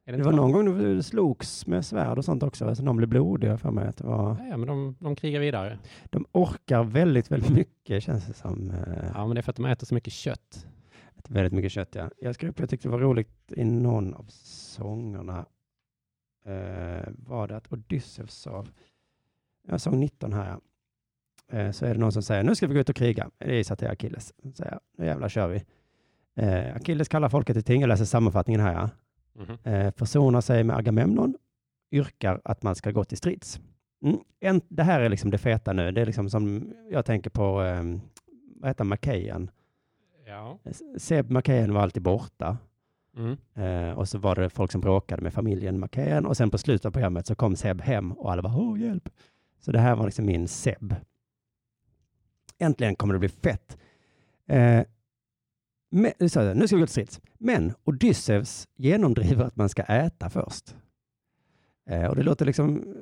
Det inte var de- någon gång det slogs med svärd och sånt också, så någon blev blodiga för mig. Att det var, Ja, men de, de krigar vidare. de orkar väldigt, väldigt mycket känns det som. Eh, Ja, men det är för att de äter så mycket kött. Väldigt mycket kött, ja. Jag skrev upp, jag tyckte det var roligt i någon av sångerna. Eh, var det att Odysseus sa, jag sång 19 här, ja. eh, så är det någon som säger, nu ska vi gå ut och kriga. Det är det är Achilles. Så säger nu jävlar kör vi. Eh, Achilles kallar folket till ting, jag läser sammanfattningen här, ja. Mhm. Eh, försonar sig med Agamemnon, yrkar att man ska gå till strids. Mm. En, det här är liksom det feta nu. Det är liksom som jag tänker på, eh, vad heter Macahan? Ja. Seb Macahan var alltid borta. Mm. Eh, och så var det folk som bråkade med familjen Macahan och sen på slutet av programmet så kom Seb hem och alla bara åh hjälp. Så det här var liksom min Seb. Äntligen kommer det bli fett. Eh, men, nu ska vi gå till strids. Men Odysseus genomdriver att man ska äta först. Eh, och det låter liksom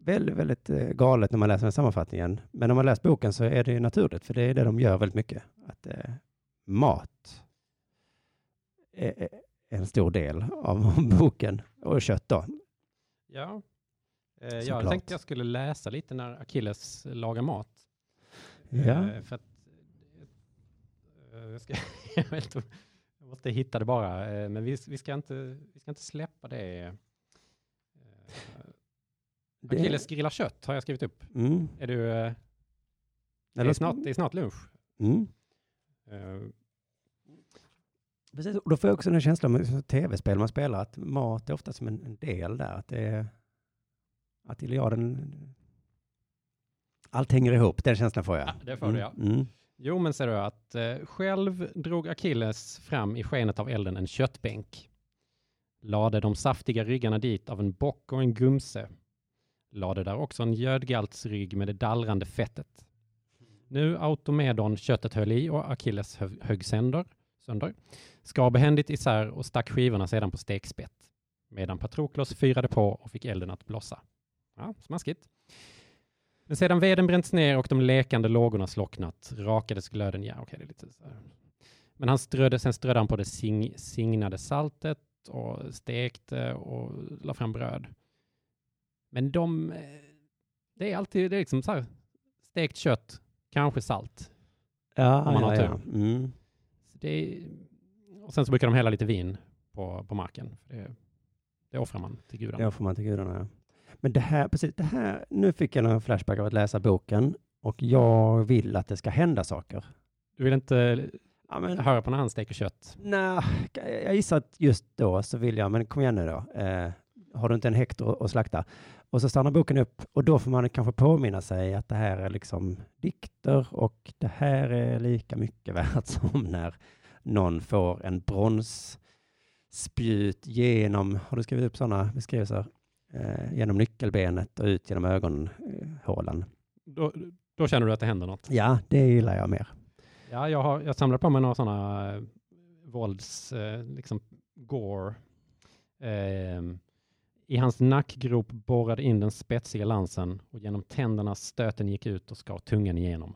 väldigt, väldigt eh, galet när man läser den sammanfattningen. Men om man läser boken så är det ju naturligt, för det är det de gör väldigt mycket. Att eh, mat är en stor del av boken. Och kött då. Ja. Eh, jag tänkte jag skulle läsa lite när Achilles lagar mat. Ja. Eh, för att, eh, jag, ska, jag, vet inte, jag måste hitta det bara, eh, men vi, vi, ska inte, vi ska inte släppa det. Eh, Det- Achilles grillar kött har jag skrivit upp. Mm. Är du, eh, det, är snart, det är snart lunch. Mm. Eh, Precis, och då får jag också den känslan med tv-spel man spelar, att mat är ofta som en, en del där. Att det är, att Iliaden, allt hänger ihop, den känslan får jag. Ja, det får du, ja. Mm. Jo, men ser du att eh, själv drog Achilles fram i skenet av elden en köttbänk. Lade de saftiga ryggarna dit av en bock och en gumse. Lade där också en gödgaltsrygg med det dallrande fettet. Nu Automedon köttet höll i och Achilles hö- högg sönder, sönder. Skar behändigt isär och stack skivorna sedan på stekspett. Medan Patroklos fyrade på och fick elden att blossa. Ja, smaskigt. Men sedan veden bränts ner och de lekande lågorna slocknat rakades glöden, ja okej det är lite så här. Men han strödde, sen strödde han på det sing, signade saltet och stekte och la fram bröd. Men de, eh, det är alltid, det är liksom så här, stekt kött, kanske salt. Ja, Om man har ja, ja. tur. Mm. Så det är, och sen så brukar de hälla lite vin på, på marken. Det, det offrar man till gudarna. Det får man till gudarna. ja. Men det här, precis, det här, nu fick jag en flashback av att läsa boken och jag vill att det ska hända saker. Du vill inte Ja, men, höra på när han steker kött? nej, jag gissar att just då så vill jag, men kom igen nu då. Eh, har du inte en hektar att slakta? Och så stannar boken upp och då får man kanske påminna sig att det här är liksom dikter och det här är lika mycket värt som när någon får en bronsspjut genom, har du skrivit upp sådana beskrivelser? Eh, genom nyckelbenet och ut genom ögonhålan. Då, då känner du att det händer något? Ja, det gillar jag mer. Ja, jag, har, jag samlar på mig några sådana eh, vålds, eh, liksom gore. Ehm, I hans nackgrop borrade in den spetsiga lansen och genom tänderna stöten gick ut och skar tungan igenom.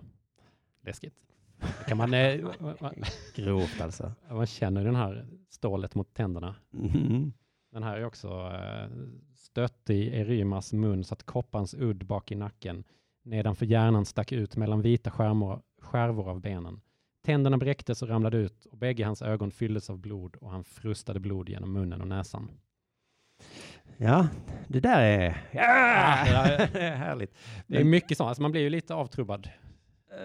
Läskigt. Det Kan man, eh, man, Grovt alltså. man känner den här stålet mot tänderna. Mhm. Den här är också eh, stött i Erymas mun så att kopparns udd bak i nacken nedanför hjärnan stack ut mellan vita skärmor, skärvor av benen. Tänderna bräcktes och ramlade ut och bägge hans ögon fylldes av blod och han frustade blod genom munnen och näsan. Ja, det där är... Ja, Ja, det är härligt. Det är mycket sånt, alltså man blir ju lite avtrubbad.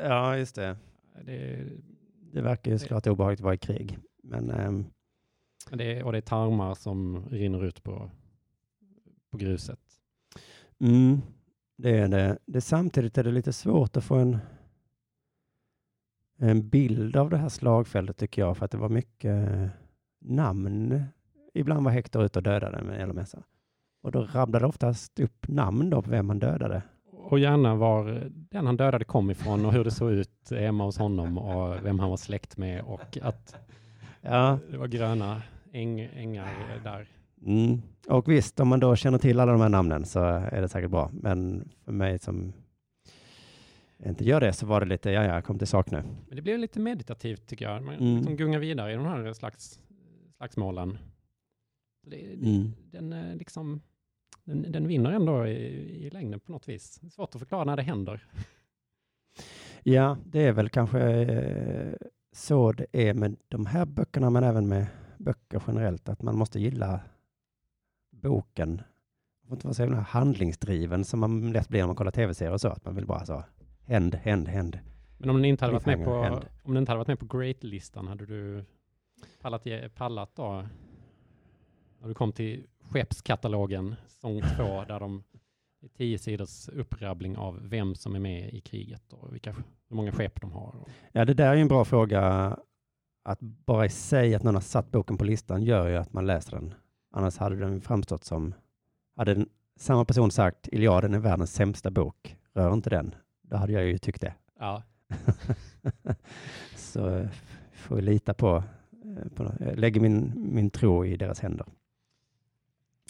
Ja, just det. Det, Det verkar ju såklart obehagligt att vara i krig. Men men det är, och det är tarmar som rinner ut på, på gruset. mm, det är det. det. Samtidigt är det lite svårt att få en, en bild av det här slagfältet tycker jag. För att det var mycket eh, namn. Ibland var Hector ute och dödade med Elomässa. Och då rabblade oftast upp namn då på vem han dödade. Och gärna var den han dödade kom ifrån och hur det såg ut hemma hos honom och vem han var släkt med och att Ja, det var gröna äng, ängar där. Mm. Och visst, om man då känner till alla de här namnen så är det säkert bra. Men för mig som inte gör det så var det lite, ja, ja, jag kom till sak nu. Men det blev lite meditativt tycker jag. Man Mm. liksom gungar vidare i de här slags, slagsmålen. Det, Mm. den, eh, liksom, den, den vinner ändå i, i längden på något vis. Det är svårt att förklara när det händer. Ja, det är väl kanske eh, så det är med de här böckerna, men även med böcker generellt, att man måste gilla boken. Man får inte vara så jävla handlingsdriven som man lätt blir när man kollar tv-serier och så, att man vill bara så, händ, händ, händ. Men om den inte hade varit med på, händ. om den inte hade varit med på Great-listan, hade du pallat, pallat då? När du kom till skeppskatalogen, säsong två, där de det är tio sidors upprabbling av vem som är med i kriget och vilka, hur många skepp de har. Ja, det där är ju en bra fråga. Att bara i sig att någon har satt boken på listan gör ju att man läser den. Annars hade den framstått som, hade den, samma person sagt Iliaden är världens sämsta bok, rör inte den. Då hade jag ju tyckt det. ja, Så eh, får vi lita på, eh, på jag lägger min, min tro i deras händer.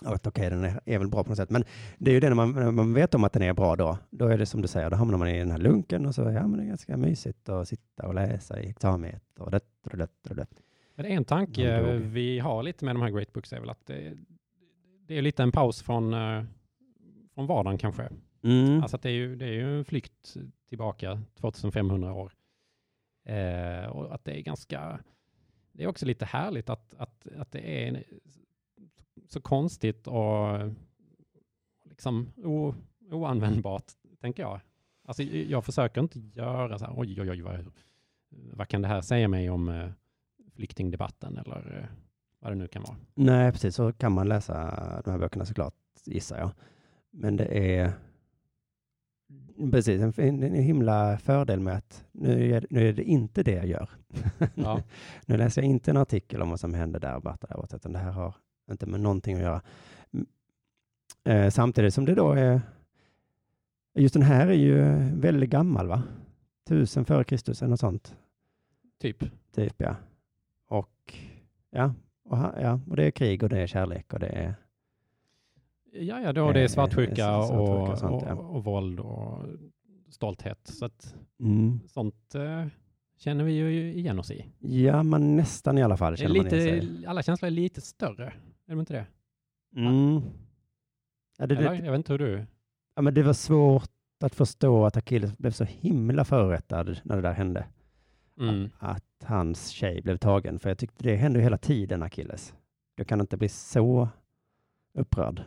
Att okej, den är, väl bra på något sätt. Men det är ju det när man, när man vet om att den är bra då, då är det som du säger, då hamnar man i den här lunken och så, ja men det är ganska mysigt att sitta och läsa i examet och det och det och det. Men en tanke vi har lite med de här Great Books är väl att det, det är lite en paus från, eh, från vardagen kanske. Mm. Alltså att det är ju, det är ju en flykt tillbaka 2500 år. Eh, och att det är ganska, det är också lite härligt att, att, att det är en, så konstigt och liksom o, oanvändbart, tänker jag. Alltså jag försöker inte göra så här, oj, oj, oj, vad, vad kan det här säga mig om eh, flyktingdebatten eller eh, vad det nu kan vara. Nej, precis så kan man läsa de här böckerna såklart, gissar jag. Men det är precis en, en, himla fördel med att nu är, nu är det inte det jag gör. Ja. nu läser jag inte en artikel om vad som hände där borta, där borta, utan det här har inte med någonting att göra. Eh, samtidigt som det då är, just den här är ju väldigt gammal va? Tusen före Kristus eller något sånt. Typ. Typ ja. Och ja, och, ja, och det är krig och det är kärlek och det är Ja, ja, då det är Eh, svartsjuka svartsjuka och, och sånt, ja. och, och våld och stolthet. Så att mm. sånt eh, känner vi ju igen oss i. Ja, man nästan i alla fall känner man sig. lite, alla känslor är lite större. Är de inte det? Mm. Ja, det, Eller? det, Jag vet inte hur du... ja, men det var svårt att förstå att Achilles blev så himla förrättad när det där hände. Mm. Att hans tjej blev tagen. För jag tyckte det hände ju hela tiden Achilles. Du kan inte bli så upprörd.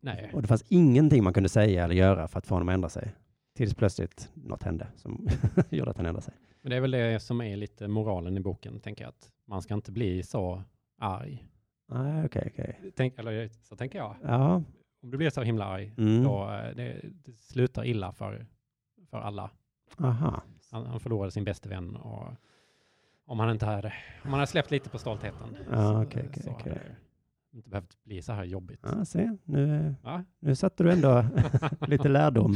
Nej. och det fanns ingenting man kunde säga eller göra för att få honom att ändra sig. Tills plötsligt något hände som gjorde att han ändrade sig. Men det är väl det som är lite moralen i boken, tänker jag. Att man ska inte bli så arg. Nej, okej, okej. Tänk, eller så tänker jag. Ja. Om du blir så himla arg, Mm. då eh, det, det slutar illa för, för alla. Aha. Han, han förlorade sin bästa vän och om han inte hade, om han hade släppt lite på stoltheten Ja, så, okej, okej, så okej. hade det inte behövt bli så här jobbigt. Ja, se. Nu, Va? nu satte du ändå lite lärdom.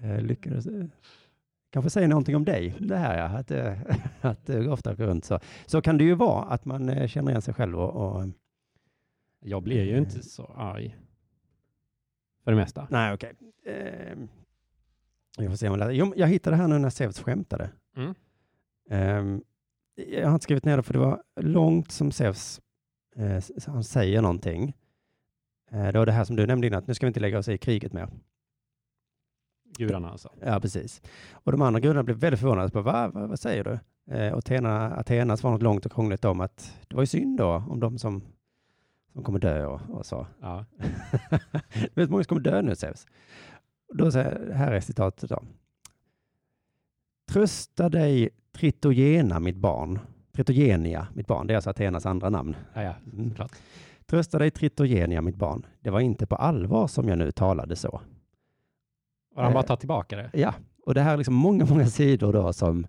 Eh, lyckades. eh, Kanske säga någonting om dig, det här ja, att, eh, att du ofta går runt så. Så kan det ju vara, att man eh, känner igen sig själv och, och Jag blir ju inte så arg. För det mesta. nej okej. Eh, jag får se om jag. Jo, jag hittade här nu när Zeus skämtade. Mm. Ehm, jag har inte skrivit ner det för det var långt som Zeus, eh, s- han säger någonting. Eh, det var det här som du nämnde innan, att nu ska vi inte lägga oss i kriget mer. Gudarna alltså. Ja, precis. Och de andra gudarna blev väldigt förvånade. På, Va, va, vad säger du? Eh, och Athena, Athena svarade något långt och krångligt om att det var ju synd då om de som, som kommer dö och, och så. Ja. du vet många som kommer dö nu, Zeus. Då säger, här är citatet då. Trösta dig Tritogena, mitt barn. Tritogenia, mitt barn. Det är alltså Athenas andra namn. Ja, ja, Mm. Trösta dig Tritogenia, mitt barn. Det var inte på allvar som jag nu talade så. Och han bara Eh, tar tillbaka det. Ja, och det här är liksom många, många sidor då som,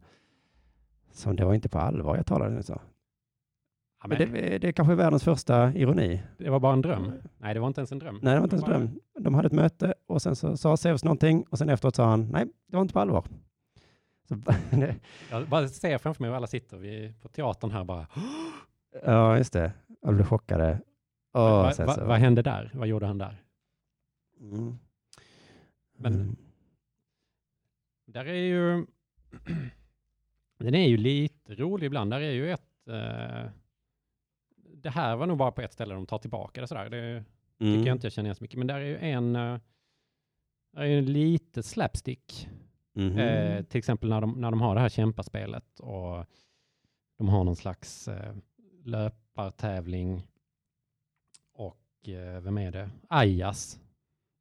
som det var inte på allvar jag talade nu så. Ja, Men det, det är kanske världens första ironi. det var bara en dröm. Nej, det var inte ens en dröm. Nej, det var inte ens bara- dröm. De hade ett möte och sen så sa Zeus någonting och sen efteråt sa han nej, det var inte på allvar. Så, Jag bara ser framför mig hur alla sitter vi på teatern här bara. ja, just det. Och blev chockade. Och Va, va, vad hände där? Vad gjorde han där? Mm. Men- Mm. Där är ju... den är ju lite rolig ibland. Där är ju ett... Eh, det här var nog bara på ett ställe de tar tillbaka det sådär. Det Mm. tycker jag inte jag känner igen så mycket. Men där är ju en, eh, där är ju lite slapstick. Mhm. Eh, till exempel när de, när de har det här kämpaspelet och de har någon slags eh, löpartävling. Och eh, vem är det? Ajas.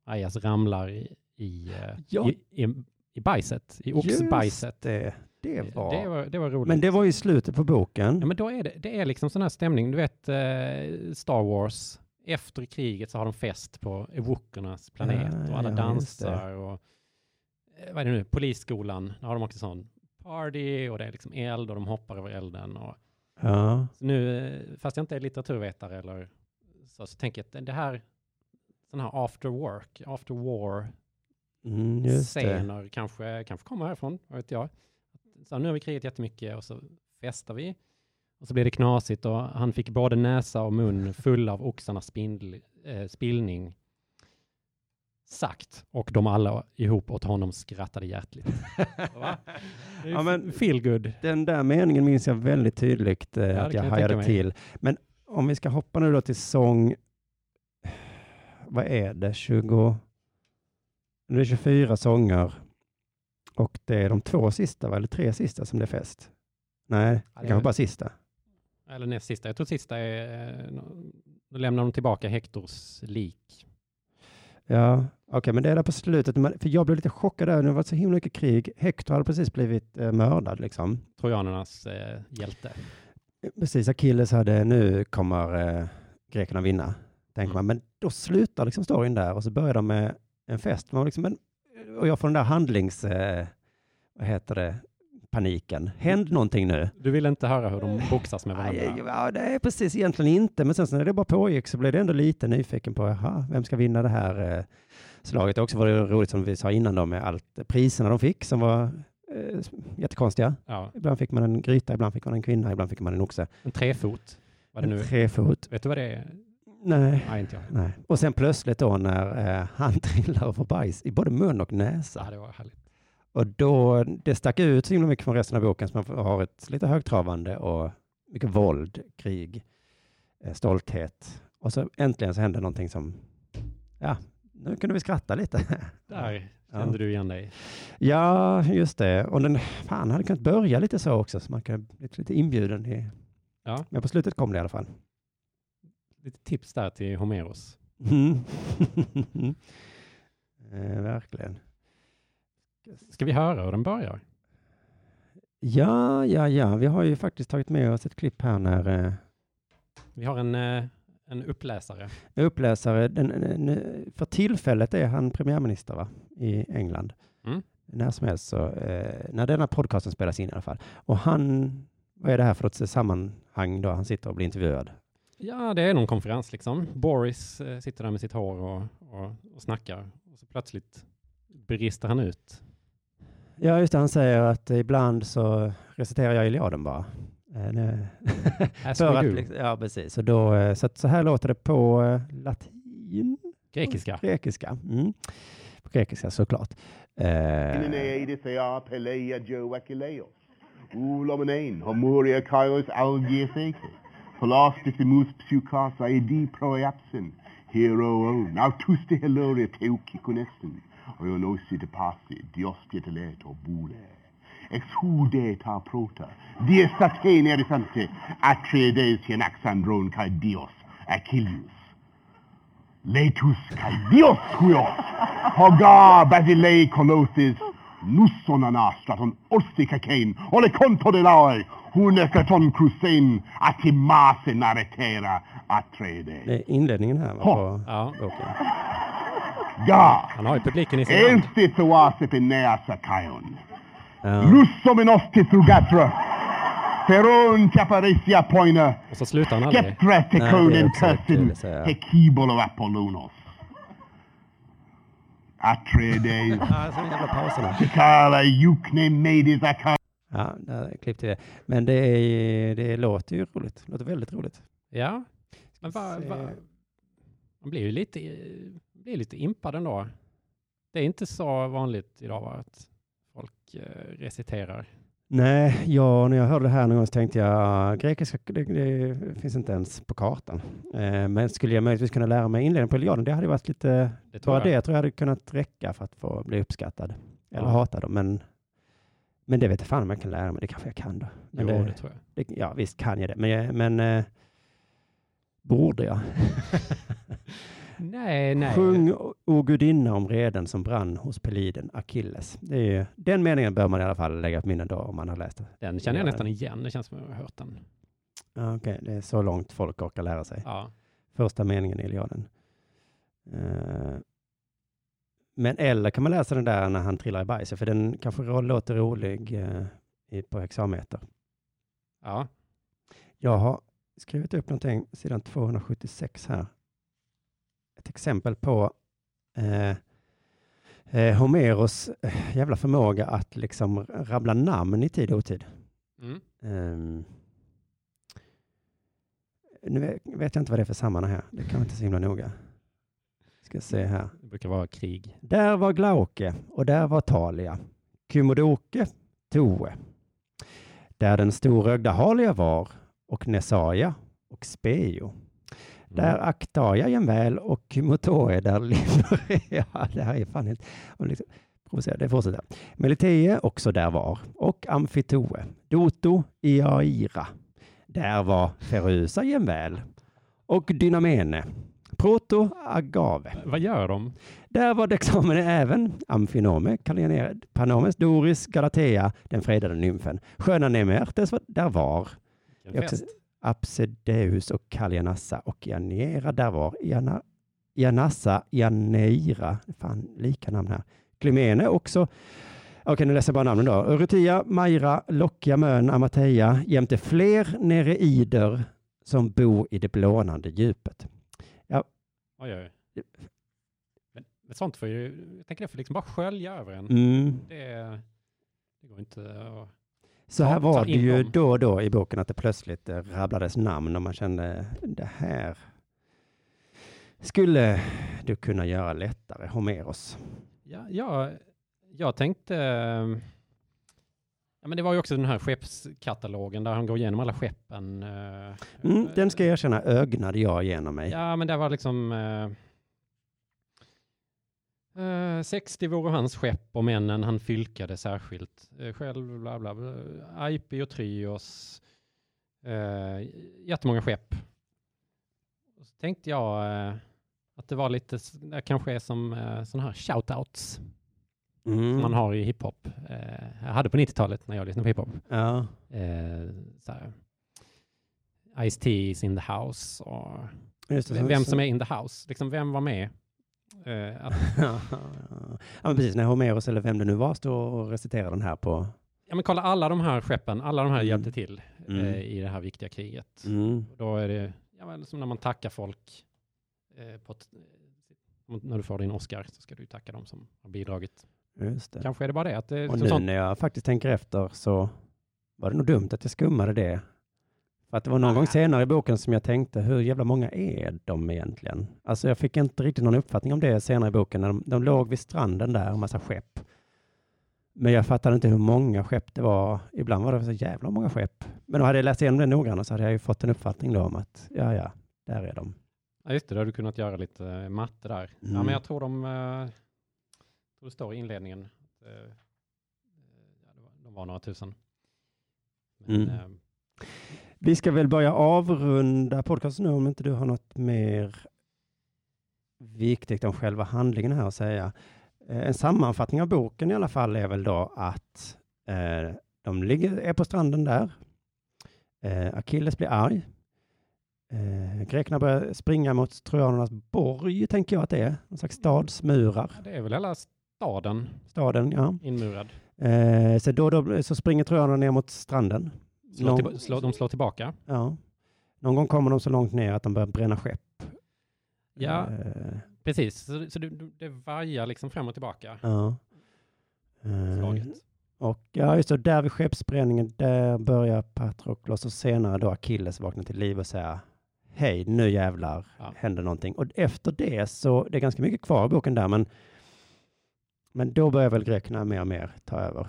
Ajas ramlar i, i, eh, Ja. i, i, i bajset, i oxbajset. Det, det var... Det var, det var roligt. Men det var ju slutet på boken. Ja, men då är det, det är liksom sån här stämning. Du vet eh, Star Wars. Efter kriget så har de fest på Ewokernas planet Ja, och alla ja, dansar och eh, vad är det nu? Polisskolan. Där har de också sån party och det är liksom eld och de hoppar över elden. Och, Ja. så nu, eh, fast jag inte är litteraturvetare eller så, så tänker jag att det här sån här after work, after war Mm, just det. scener kanske, kanske kommer härifrån, vad vet jag. Så nu har vi krigat jättemycket och så festar vi. Och så blir det knasigt och han fick både näsa och mun full av oxarnas spindl, eh, spillning. Sagt. Och de alla ihop åt honom skrattade hjärtligt. Ja, men- feel good. Den där meningen minns jag väldigt tydligt eh, det att jag jag hajade till. Men om vi ska hoppa nu då till sång, vad är det, 20, det är 24 sånger och det är de två sista, va? eller tre sista som det är fest. Nej, det det kanske är- bara sista. Eller näst sista. Jag tror sista är, eh, då lämnar de tillbaka Hektors lik. Ja, okej, men det är där på slutet, för jag blev lite chockad där, det har varit så himla mycket krig. Hector hade precis blivit eh, mördad liksom. Trojanernas eh, hjälte. Precis, Achilles hade, nu kommer eh, grekerna vinna, tänker Mm. man. Men då slutar liksom storyn där och så börjar de med en fest. Man liksom, men, och jag får den där handlings, eh, vad heter det, paniken. Händ någonting nu. Du vill inte höra hur de boxas med varandra? Ja, det är precis egentligen inte, men sen så när det bara pågick så blev det ändå lite nyfiken på, jaha, vem ska vinna det här eh, slaget? Också var det roligt som vi sa innan då med allt priserna de fick som var eh, jättekonstiga. Ja, Ibland fick man en gryta, ibland fick man en kvinna, ibland fick man en oxe. en trefot. Vad det En trefot. Vet du vad det är? Nej. Nej, inte jag. Nej. Och sen plötsligt då när eh, han trillar och får bajs i både mun och näsa. Ja, det var härligt. Och då, det stack ut så himla mycket från resten av boken som har ett lite högtravande och mycket våld, krig, eh, stolthet. Och så äntligen så hände någonting som, ja, nu kunde vi skratta lite. Där Ja. kände du igen dig. Ja, just det. Och den, fan, hade kunnat börja lite så också, så man kunde bli lite inbjuden. I, Ja. Men på slutet kom det i alla fall. Lite tips där till Homeros. Mm. eh, verkligen. Ska vi höra hur den börjar? Ja, ja, ja. Vi har ju faktiskt tagit med oss ett klipp här när eh, Vi har en, eh, en uppläsare. uppläsare, den, den, för tillfället är han premiärminister va? i England. Mm. När som helst så, eh, när denna podcasten spelas in i alla fall. Och han, vad är det här för ett sammanhang då? Han sitter och blir intervjuad. Ja, det är någon konferens liksom. Boris eh, sitter där med sitt hår och, och, och snackar. Och så plötsligt beristar han ut. Ja, just det. Han säger att ibland så reciterar jag Iliaden bara. Eh, As för att, liksom- ja, precis. Så, då, eh, så, att så här låter det på eh, latin. Grekiska. Grekiska. Mm. På grekiska såklart. Eh, Holastissimus psychas aedi proeapsin, hero nautuste helore teuciconessin, oiolosi de passi, diostia teleto bule. Ex hude ta prota, dies saten erisante, atreides hienaxandron cae dios, Achilles. Letus cae dios quios, hoga basilei colosis, nussona anastraton ton orsica cain, ole conto de laoi, Hunecaton crucein. Atimase naretera atrede. det är inledningen här va, på Ja, boken. han Ga. har ju publiken i sin hand. Elsti thoasip in neasa caion. Ja. Lussomenos tithugatra. Feron caparesia poina. Och så slutar han aldrig. Är att säga. Hekibol of Apollonos. Atredes. Ja, så jävla pauserna. Kala Yukne Maidis Akar. Ja, där klippte det. Men det, är, det låter ju roligt. Det låter väldigt roligt. Ja, men va, va, man blir ju lite, blir lite impad ändå. Det är inte så vanligt idag va, att folk eh, reciterar. Nej, ja, när jag hörde det här någon gång så tänkte jag grekiska, det, det finns inte ens på kartan. Eh, men skulle jag möjligtvis kunna lära mig inledningen på Iliaden, det hade varit lite, Det bara jag. det tror jag hade kunnat räcka för att få bli uppskattad. Eller Ja. hatad. Men, men det vet jag fan om jag kan lära mig, det kanske jag kan då. Men Jo, det, det tror jag. det, ja, visst kan jag det, men, jag- men eh, borde jag? Nej, nej. Sjung, o gudinna om reden som brann hos Peliden, Achilles. Det är ju, den meningen bör man i alla fall lägga på minnet då om man har läst det. Den känner jag Ja. nästan igen. Det känns som jag har hört den. Ja, Okej, det är så långt folk orkar lära sig. Ja. Första meningen i Iliaden. Eh, men eller kan man läsa den där när han trillar i bajset, för den kanske låter rolig eh, på hexameter. ja. Jag har skrivit upp någonting, sidan 276 här. Ett exempel på eh, eh, Homeros eh, jävla förmåga att liksom rabbla namn i tid och otid. Mm. Ehm, nu vet- jag inte vad det är för sammanhang här. Det kan inte så himla noga. Ska se här. Det brukar vara krig. Där var Glauke och där var Talia. Kymodoke, Toe. Där den storögda Halia var och Nesaja och Speo. Mm. Där Aktaja jämväl och Kymotoe där Limerea. Det här är fan helt... Liksom, provocerande. det fortsätter. Melitee också där var och Amfitoe. Doto Iaira. Där var Ferusa jämväl och Dynamene. Proto Agave. Vad gör de? Där var Dexamen även Amfinome, Kalianer, Panomes, Doris, Galatea, den fredade nymfen. Sköna Nemertes var där var. Apsedeus och Kalianassa och Janera där var. Jana, Janassa, Janeira, fan lika namn här. Klymene också. Okej, nu läser jag bara namnen då. Eurytia, Maira, Lockia, Mön, Amateia jämte fler nereider som bor i det blånande djupet. Oj, oj. Men, men sånt får ju, jag tänker det får liksom bara skölja över en. Mm. Det, det går inte att... Så här var det ju dem. då och då i boken att det plötsligt eh, rabblades namn och man kände det här skulle du kunna göra lättare, Homeros. Ja, ja, jag tänkte... Ja, men det var ju också den här skeppskatalogen där han går igenom alla skeppen. eh, Mm, den ska jag erkänna ögnade jag igenom mig. Ja, men det var liksom... Eh, eh, 60 vore hans skepp och männen han fylkade särskilt. Eh, själv, bla bla, bla. Aipi och Tryos. Eh, jättemånga skepp. Och så tänkte jag eh, att det var lite, det kanske är som eh, sådana här shoutouts Mm. som man har i hiphop. Eh, jag hade på 90-talet när jag lyssnade på hiphop. Ja. Eh, Ice-T is in the house och det, vem, vem som är in the house. Liksom vem var med? Eh, att, ja, men precis, när Homeros eller vem det nu var står och reciterar den här på... ja, men kolla alla de här skeppen, alla de här Mm. hjälpte till Mm. eh, i det här viktiga kriget. Mm. Då är det ja, men som när man tackar folk eh, ett, eh, när du får din Oscar så ska du tacka dem som har bidragit. Just det. Kanske är det bara det. Att det är Och nu sånt. när jag faktiskt tänker efter så var det nog dumt att jag skummade det. För att det var någon Ah. gång senare i boken som jag tänkte, hur jävla många är de egentligen? Alltså jag fick inte riktigt någon uppfattning om det senare i boken. När de, de låg vid stranden där, en massa skepp. Men jag fattade inte hur många skepp det var. Ibland var det så jävla många skepp. Men då hade jag läst igenom det noggrannare så hade jag ju fått en uppfattning då om att, ja ja, där är de. Ja, just det, då hade du kunnat göra lite eh, matte där. Ja, Mm. men jag tror de, eh, tror det står i inledningen. att, eh, ja, det var, de var några tusen. Men, Mm. eh, Vi ska väl börja avrunda podcasten nu om inte du har något mer viktigt om själva handlingen här att säga. Eh, En sammanfattning av boken i alla fall är väl då att eh, de ligger, är på stranden där. Eh, Achilles blir arg. Eh, grekerna börjar springa mot trojanernas borg, tänker jag att det är. En slags stadsmurar. ja, det är väl hela staden Staden, ja. inmurad. Eh, så då, då så springer trojanerna ner mot stranden. Slår Någon- slår, de slår tillbaka. Ja. Någon gång kommer de så långt ner att de börjar bränna skepp. Ja, Eh, precis. Så, så det, det vajar liksom fram och tillbaka. ja. Eh, Slaget. och ja, just det, där vid skeppsbränningen, där börjar Patroklos och senare då Achilles vakna till liv och säga hej, nu jävlar Ja. händer någonting. Och efter det så, det är ganska mycket kvar i boken där, men, men då börjar väl grekerna mer och mer ta över.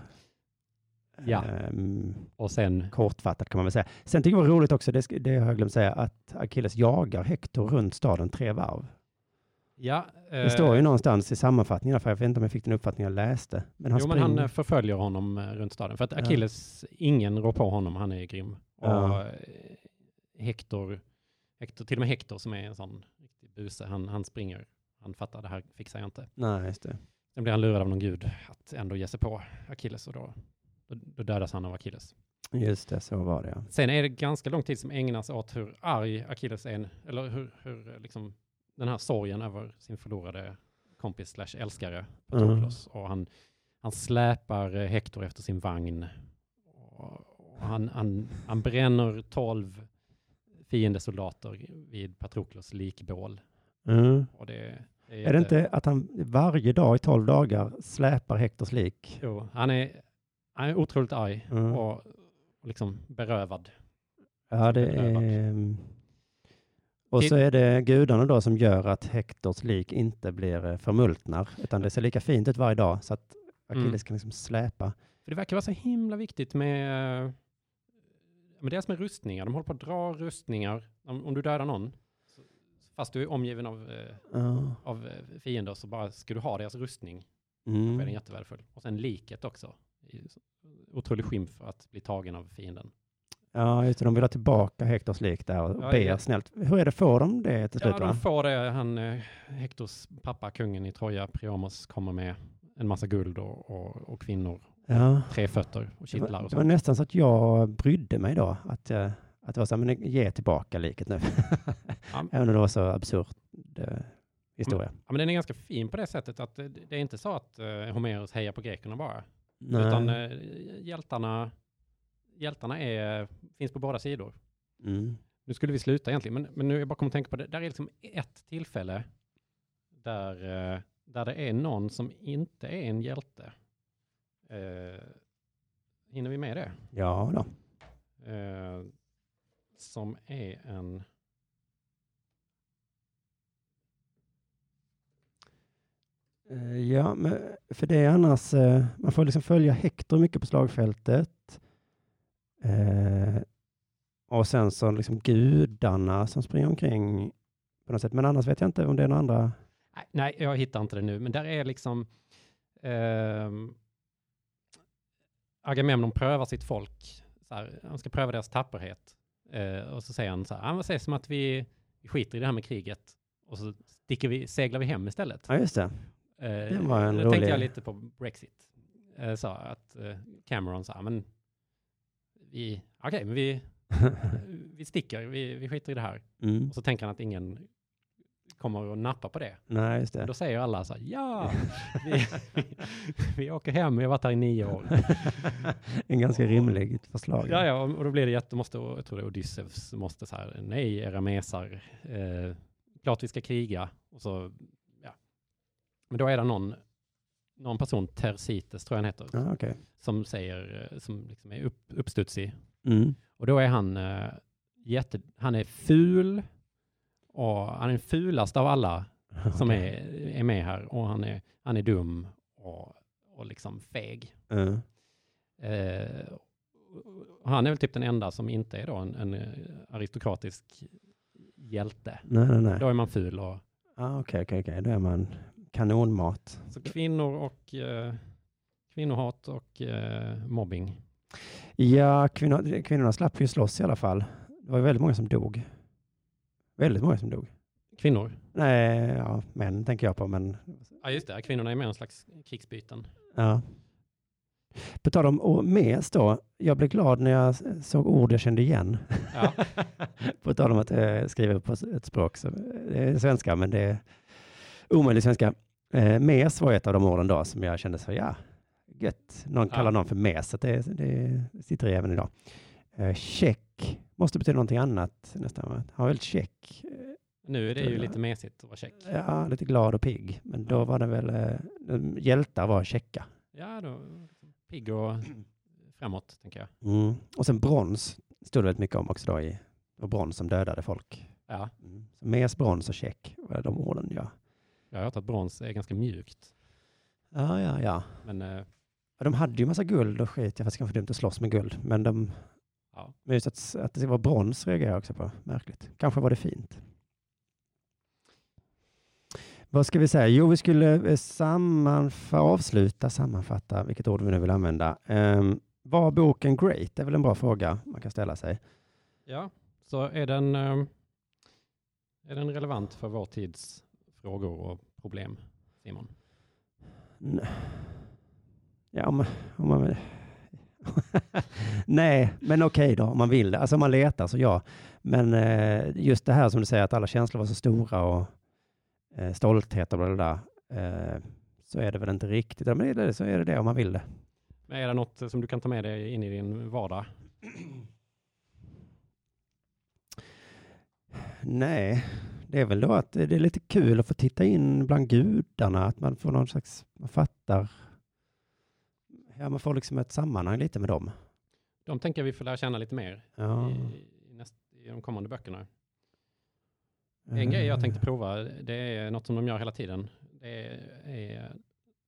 Ja. Ehm, Och sen, kortfattat kan man väl säga. Sen tycker jag det var roligt också, det, det har jag glömt säga, att Achilles jagar Hector runt staden tre varv. ja. Det står eh, ju någonstans i sammanfattningen, för jag vet inte om jag fick den uppfattningen jag läste. Men han jo, men springer... han eh, förföljer honom eh, runt staden. För att Ja. Achilles, ingen rår på honom, han är grym. Och Ja. eh, Hector, Hector, till och med Hector som är en sån riktig buse, han, han springer. Han fattar, det här fixar jag inte. Nej, just det. Sen blir han lurad av någon gud att ändå ge sig på Achilles och då, då, dödas han av Achilles. Just det, så var det ja. Sen är det ganska lång tid som ägnas åt hur arg Achilles är, eller hur, hur liksom, den här sorgen över sin förlorade kompis slash älskare Patroklos. Och han, han släpar eh, Hector efter sin vagn. Och, och han, han, han bränner tolv fiendesoldater vid Patroklos likbål. Mm. Och det, Är det inte att han varje dag i tolv dagar släpar Hektors lik? Jo, han är, han är otroligt arg Mm. och, liksom berövad. Ja, det Bedrövad. är... mm. Och så är det gudarna då som gör att Hektors lik inte blir eh, förmultnar, utan det ser lika fint ut varje dag, så att Achilles Mm. kan liksom släpa. För det verkar vara så himla viktigt med, eh, med dels med rustningar. De håller på att dra rustningar. Om, om du dödar någon, fast du är omgiven av, eh, av eh, fiender, så bara ska du ha deras rustning. Då är den Mm. jättevärdefull. Och sen liket också. Det Otrolig skymf att bli tagen av fienden. Ja, just det. De vill ha tillbaka Hektors lik där och Ja, ber ja. snällt. Hur är det, får de det till slut? Ja, de får det. Han, eh, Hektors pappa, kungen i Troja, Priamos, kommer med en massa guld och, och, och kvinnor. Ja. Tre fötter och Det kittlar var, och det var så. nästan så att jag brydde mig då. Att, jag, att det var så här, men ge tillbaka liket nu. Ja. Även om det var så absurt eh, historia. Ja, men den är ganska fin på det sättet att det, det är inte så att eh, Homeros hejar på grekerna bara. Nej. Utan eh, hjältarna, hjältarna är, finns på båda sidor. Mm. Nu skulle vi sluta egentligen, men, men nu jag bara kommer att tänka på det. Där är liksom ett tillfälle där, eh, där det är någon som inte är en hjälte. Eh, hinner vi med det? Ja då. Eh, som är en... Eh, Ja, men för det är annars, eh, man får liksom följa Hector mycket på slagfältet. Eh, och sen så liksom gudarna som springer omkring på något sätt. Men annars vet jag inte om det är några andra. Nej, jag hittar inte det nu, men där är liksom... ehm, Agamemnon prövar sitt folk. Så här, han ska pröva deras tapperhet. Eh, och så säger han så här, ah, vad sägs om att vi, skiter i det här med kriget och så sticker vi, seglar vi hem istället. Ja, just det. Eh, det var en då rolig- tänkte jag lite på Brexit. Eh, så att eh, Cameron sa, men vi, okej, men vi, vi sticker, vi, vi skiter i det här. Mm. Och så tänker han att ingen kommer att nappa på det. Nej, just det. Då säger alla så här, ja, vi, vi åker hem, vi har varit här i nio år. en ganska rimligt förslag. Ja, ja, och då blir det jätte, måste, jag tror det är Odysseus måste så här, nej, era mesar, eh, klart vi ska kriga. Och så, ja. Men då är det någon, någon person, Tersites tror jag han heter, Ja, okej. som säger, eh, som liksom är upp, uppstudsig. Mm. Och då är han eh, jätte, han är ful och han är den fulaste av alla som Okej. är, är med här och han är, han är dum och, och liksom feg. Mm. Eh, han är väl typ den enda som inte är då en, en eh, aristokratisk hjälte. Nej, nej, nej. Då är man ful och Ah, Okej, okej. Då är man kanonmat. så kvinnor och eh, kvinnohat och eh, mobbing. Ja, kvinnor, kvinnorna slapp ju slåss i alla fall. Det var väldigt många som dog. Väldigt många som dog. Kvinnor. Nej, ja, män tänker jag på, men Ja just det, kvinnorna är mer en slags krigsbyten. ja. På tal om mes då. Jag blev glad när jag såg ord jag kände igen. Ja. på tal om att eh, skriva på ett språk. Så, det är svenska, men det är omöjlig svenska. Eh, mes var ett av de orden då som jag kände så, ja, gött. Någon Ja. kallar någon för mes, så det, det sitter i även idag. Eh, check måste betyda någonting annat nästan. Han var väldigt check. Nu är det ju lite mesigt att vara check. Ja, lite glad och pigg. Men då var det väl, eh, hjältar var checka. Ja, då, pigg och framåt, tänker jag. Mm. Och sen brons stod det väldigt mycket om också då i, var brons som dödade folk. Ja, Mm. Så mes, brons och check var de orden ja. jag har hört att brons är ganska mjukt. Ja, ja, ja. Men eh, de hade ju massa guld och skit. Jag fast kanske dumt att slåss med guld. Men, de, Ja. men just att, att det var brons reagerar jag också på. Märkligt. Kanske var det fint. Vad ska vi säga? Jo, vi skulle eh, sammanfa, avsluta, sammanfatta, vilket ord vi nu vill använda. Um, var boken great? Det är väl en bra fråga man kan ställa sig. Ja, så är den, eh, är den relevant för vår tids frågor och problem, Simon? Ja, om, om man... Nej, men okej då, om man vill. Alltså om man letar så ja. Men eh, just det här som du säger, att alla känslor var så stora och eh, stolthet och bla bla, eh, så är det väl inte riktigt. Ja, men är det, så är det det om man vill det. Men är det något som du kan ta med dig in i din vardag? Nej, det är väl då att det är lite kul att få titta in bland gudarna, att man får någon slags, man fattar, ja man får liksom ett sammanhang lite med dem. De tänker vi får lära känna lite mer Ja. i, i, näst, i de kommande böckerna. En grej jag tänkte prova, det är något som de gör hela tiden. Det är, är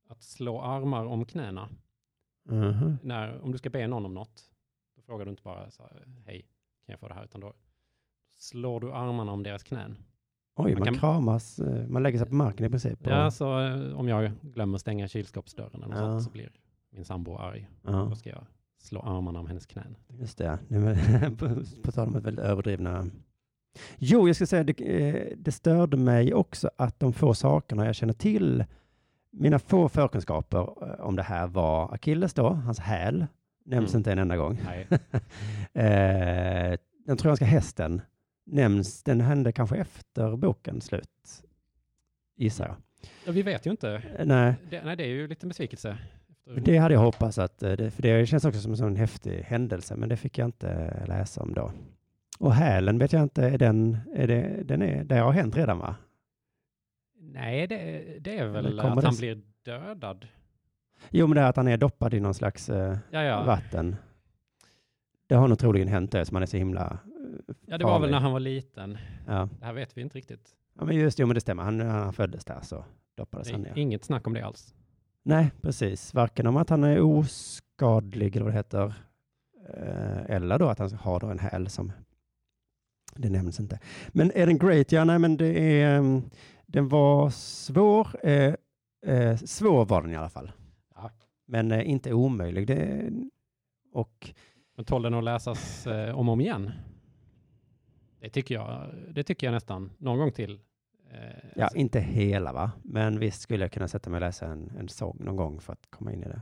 att slå armar om knäna. Mhm. När, om du ska be någon om något, då frågar du inte bara så här, hej, kan jag få det här? Utan då slår du armarna om deras knän. Oj, Man man kan- kramas, eh, man lägger sig på marken i princip. och- Ja, så eh, om jag glömmer stänga kylskåpsdörren eller Ja. sånt så blir min sambo arg. ja. Då ska jag slå armarna om hennes knän. Just det. På, på tal om väldigt överdrivna... Jo, jag ska säga, det, eh, det störde mig också att de få sakerna jag känner till, mina få förkunskaper eh, om det här var Achilles då, hans häl, nämns Mm. inte en enda gång. Nej, eh, den trojanska hästen nämns, den hände kanske efter bokens slut, gissar jag. ja, vi vet ju inte. Eh, Nej, Det, nej, det är ju lite besvikelse. Efter, det hade jag hoppats att, eh, för det känns också som en sån häftig händelse, men det fick jag inte läsa om då. Och hälen vet jag inte, är den, är det, den är, det har hänt redan va? Nej, det, det är väl att det han blir dödad. Jo, men det är att han är doppad i någon slags eh, Ja, ja. vatten. Det har nog troligen hänt det, som han är så himla eh, ja, det var väl farlig. när han var liten. Ja. Det här vet vi inte riktigt. ja, men just det, men det stämmer. Han, han föddes där så doppades han ner. inget snack om det alls. Nej, precis. Varken om att han är oskadlig eller vad det heter, eh, eller då att han har då en häl som det nämns inte. Men är den great? Ja, nej, men det är, mm, den var svår. Eh, eh, svår var den i alla fall. Ja. Men eh, inte omöjlig. Det, och Men tål den att läsas eh, om och om igen? Det tycker jag, det tycker jag nästan. Någon gång till. Eh, ja, alltså, inte hela va? Men visst skulle jag kunna sätta mig och läsa en, en sång någon gång för att komma in i det.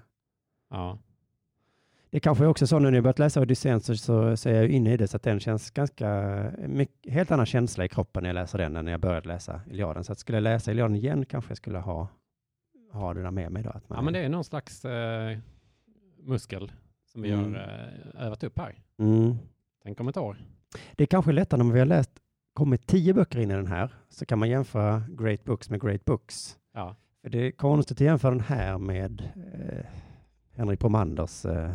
ja. Det kanske är också så nu när jag börjat läsa Odysseen så, så, så är jag inne i det så att den känns ganska, mycket, helt annan känsla i kroppen när jag läser den än när jag började läsa Iliaden. Så att skulle jag läsa Iliaden igen kanske jag skulle ha, ha det där med mig då. Att man, ja, men det är någon slags eh, muskel som vi Mm. har eh, övat upp här. mm. Tänk om ett år. det är kanske lättare om vi har läst, kommit tio böcker in i den här, så kan man jämföra Great Books med Great Books. Ja, För det är konstigt att jämföra den här med eh, Henrik Bromanders eh,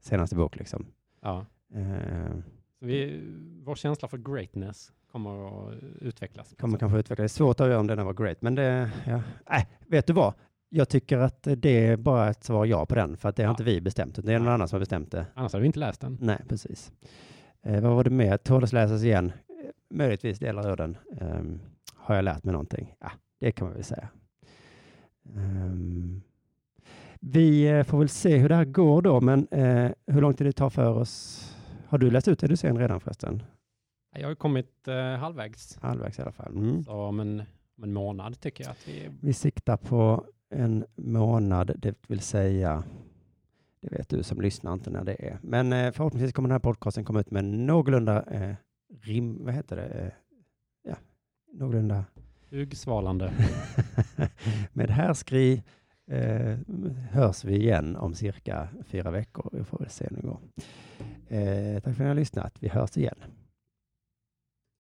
senaste bok liksom. ja. Eh, Så vi, vår känsla för greatness kommer att utvecklas. kommer kanske utveckla. Det är svårt att göra om den var great, men det, ja. Äh, vet du vad? Jag tycker att det är bara ett svar ja på den, för att det har Ja. inte vi bestämt, utan det är någon annan som har bestämt det. Annars hade vi inte läst den. Nej, precis. Eh, vad var det mer? Tåls läsas igen? Möjligtvis delar av den. Ehm, har jag lärt mig någonting? Ja, det kan man väl säga. Ehm, vi eh, får väl se hur det här går då, men eh, hur lång tid det tar för oss? Har du läst ut Odysseen redan förresten? Jag har kommit eh, halvvägs. Halvvägs i alla fall. Mm. Så om en, om en månad tycker jag att vi... Vi siktar på en månad, det vill säga, det vet du som lyssnar inte när det är. Men eh, förhoppningsvis kommer den här podcasten komma ut med någorlunda eh, rim, vad heter det? Eh, ja, någorlunda Huggsvalande. med härskri eh, hörs vi igen om cirka fyra veckor. Vi får väl se hur det går. Eh, tack för att ni har lyssnat. Vi hörs igen.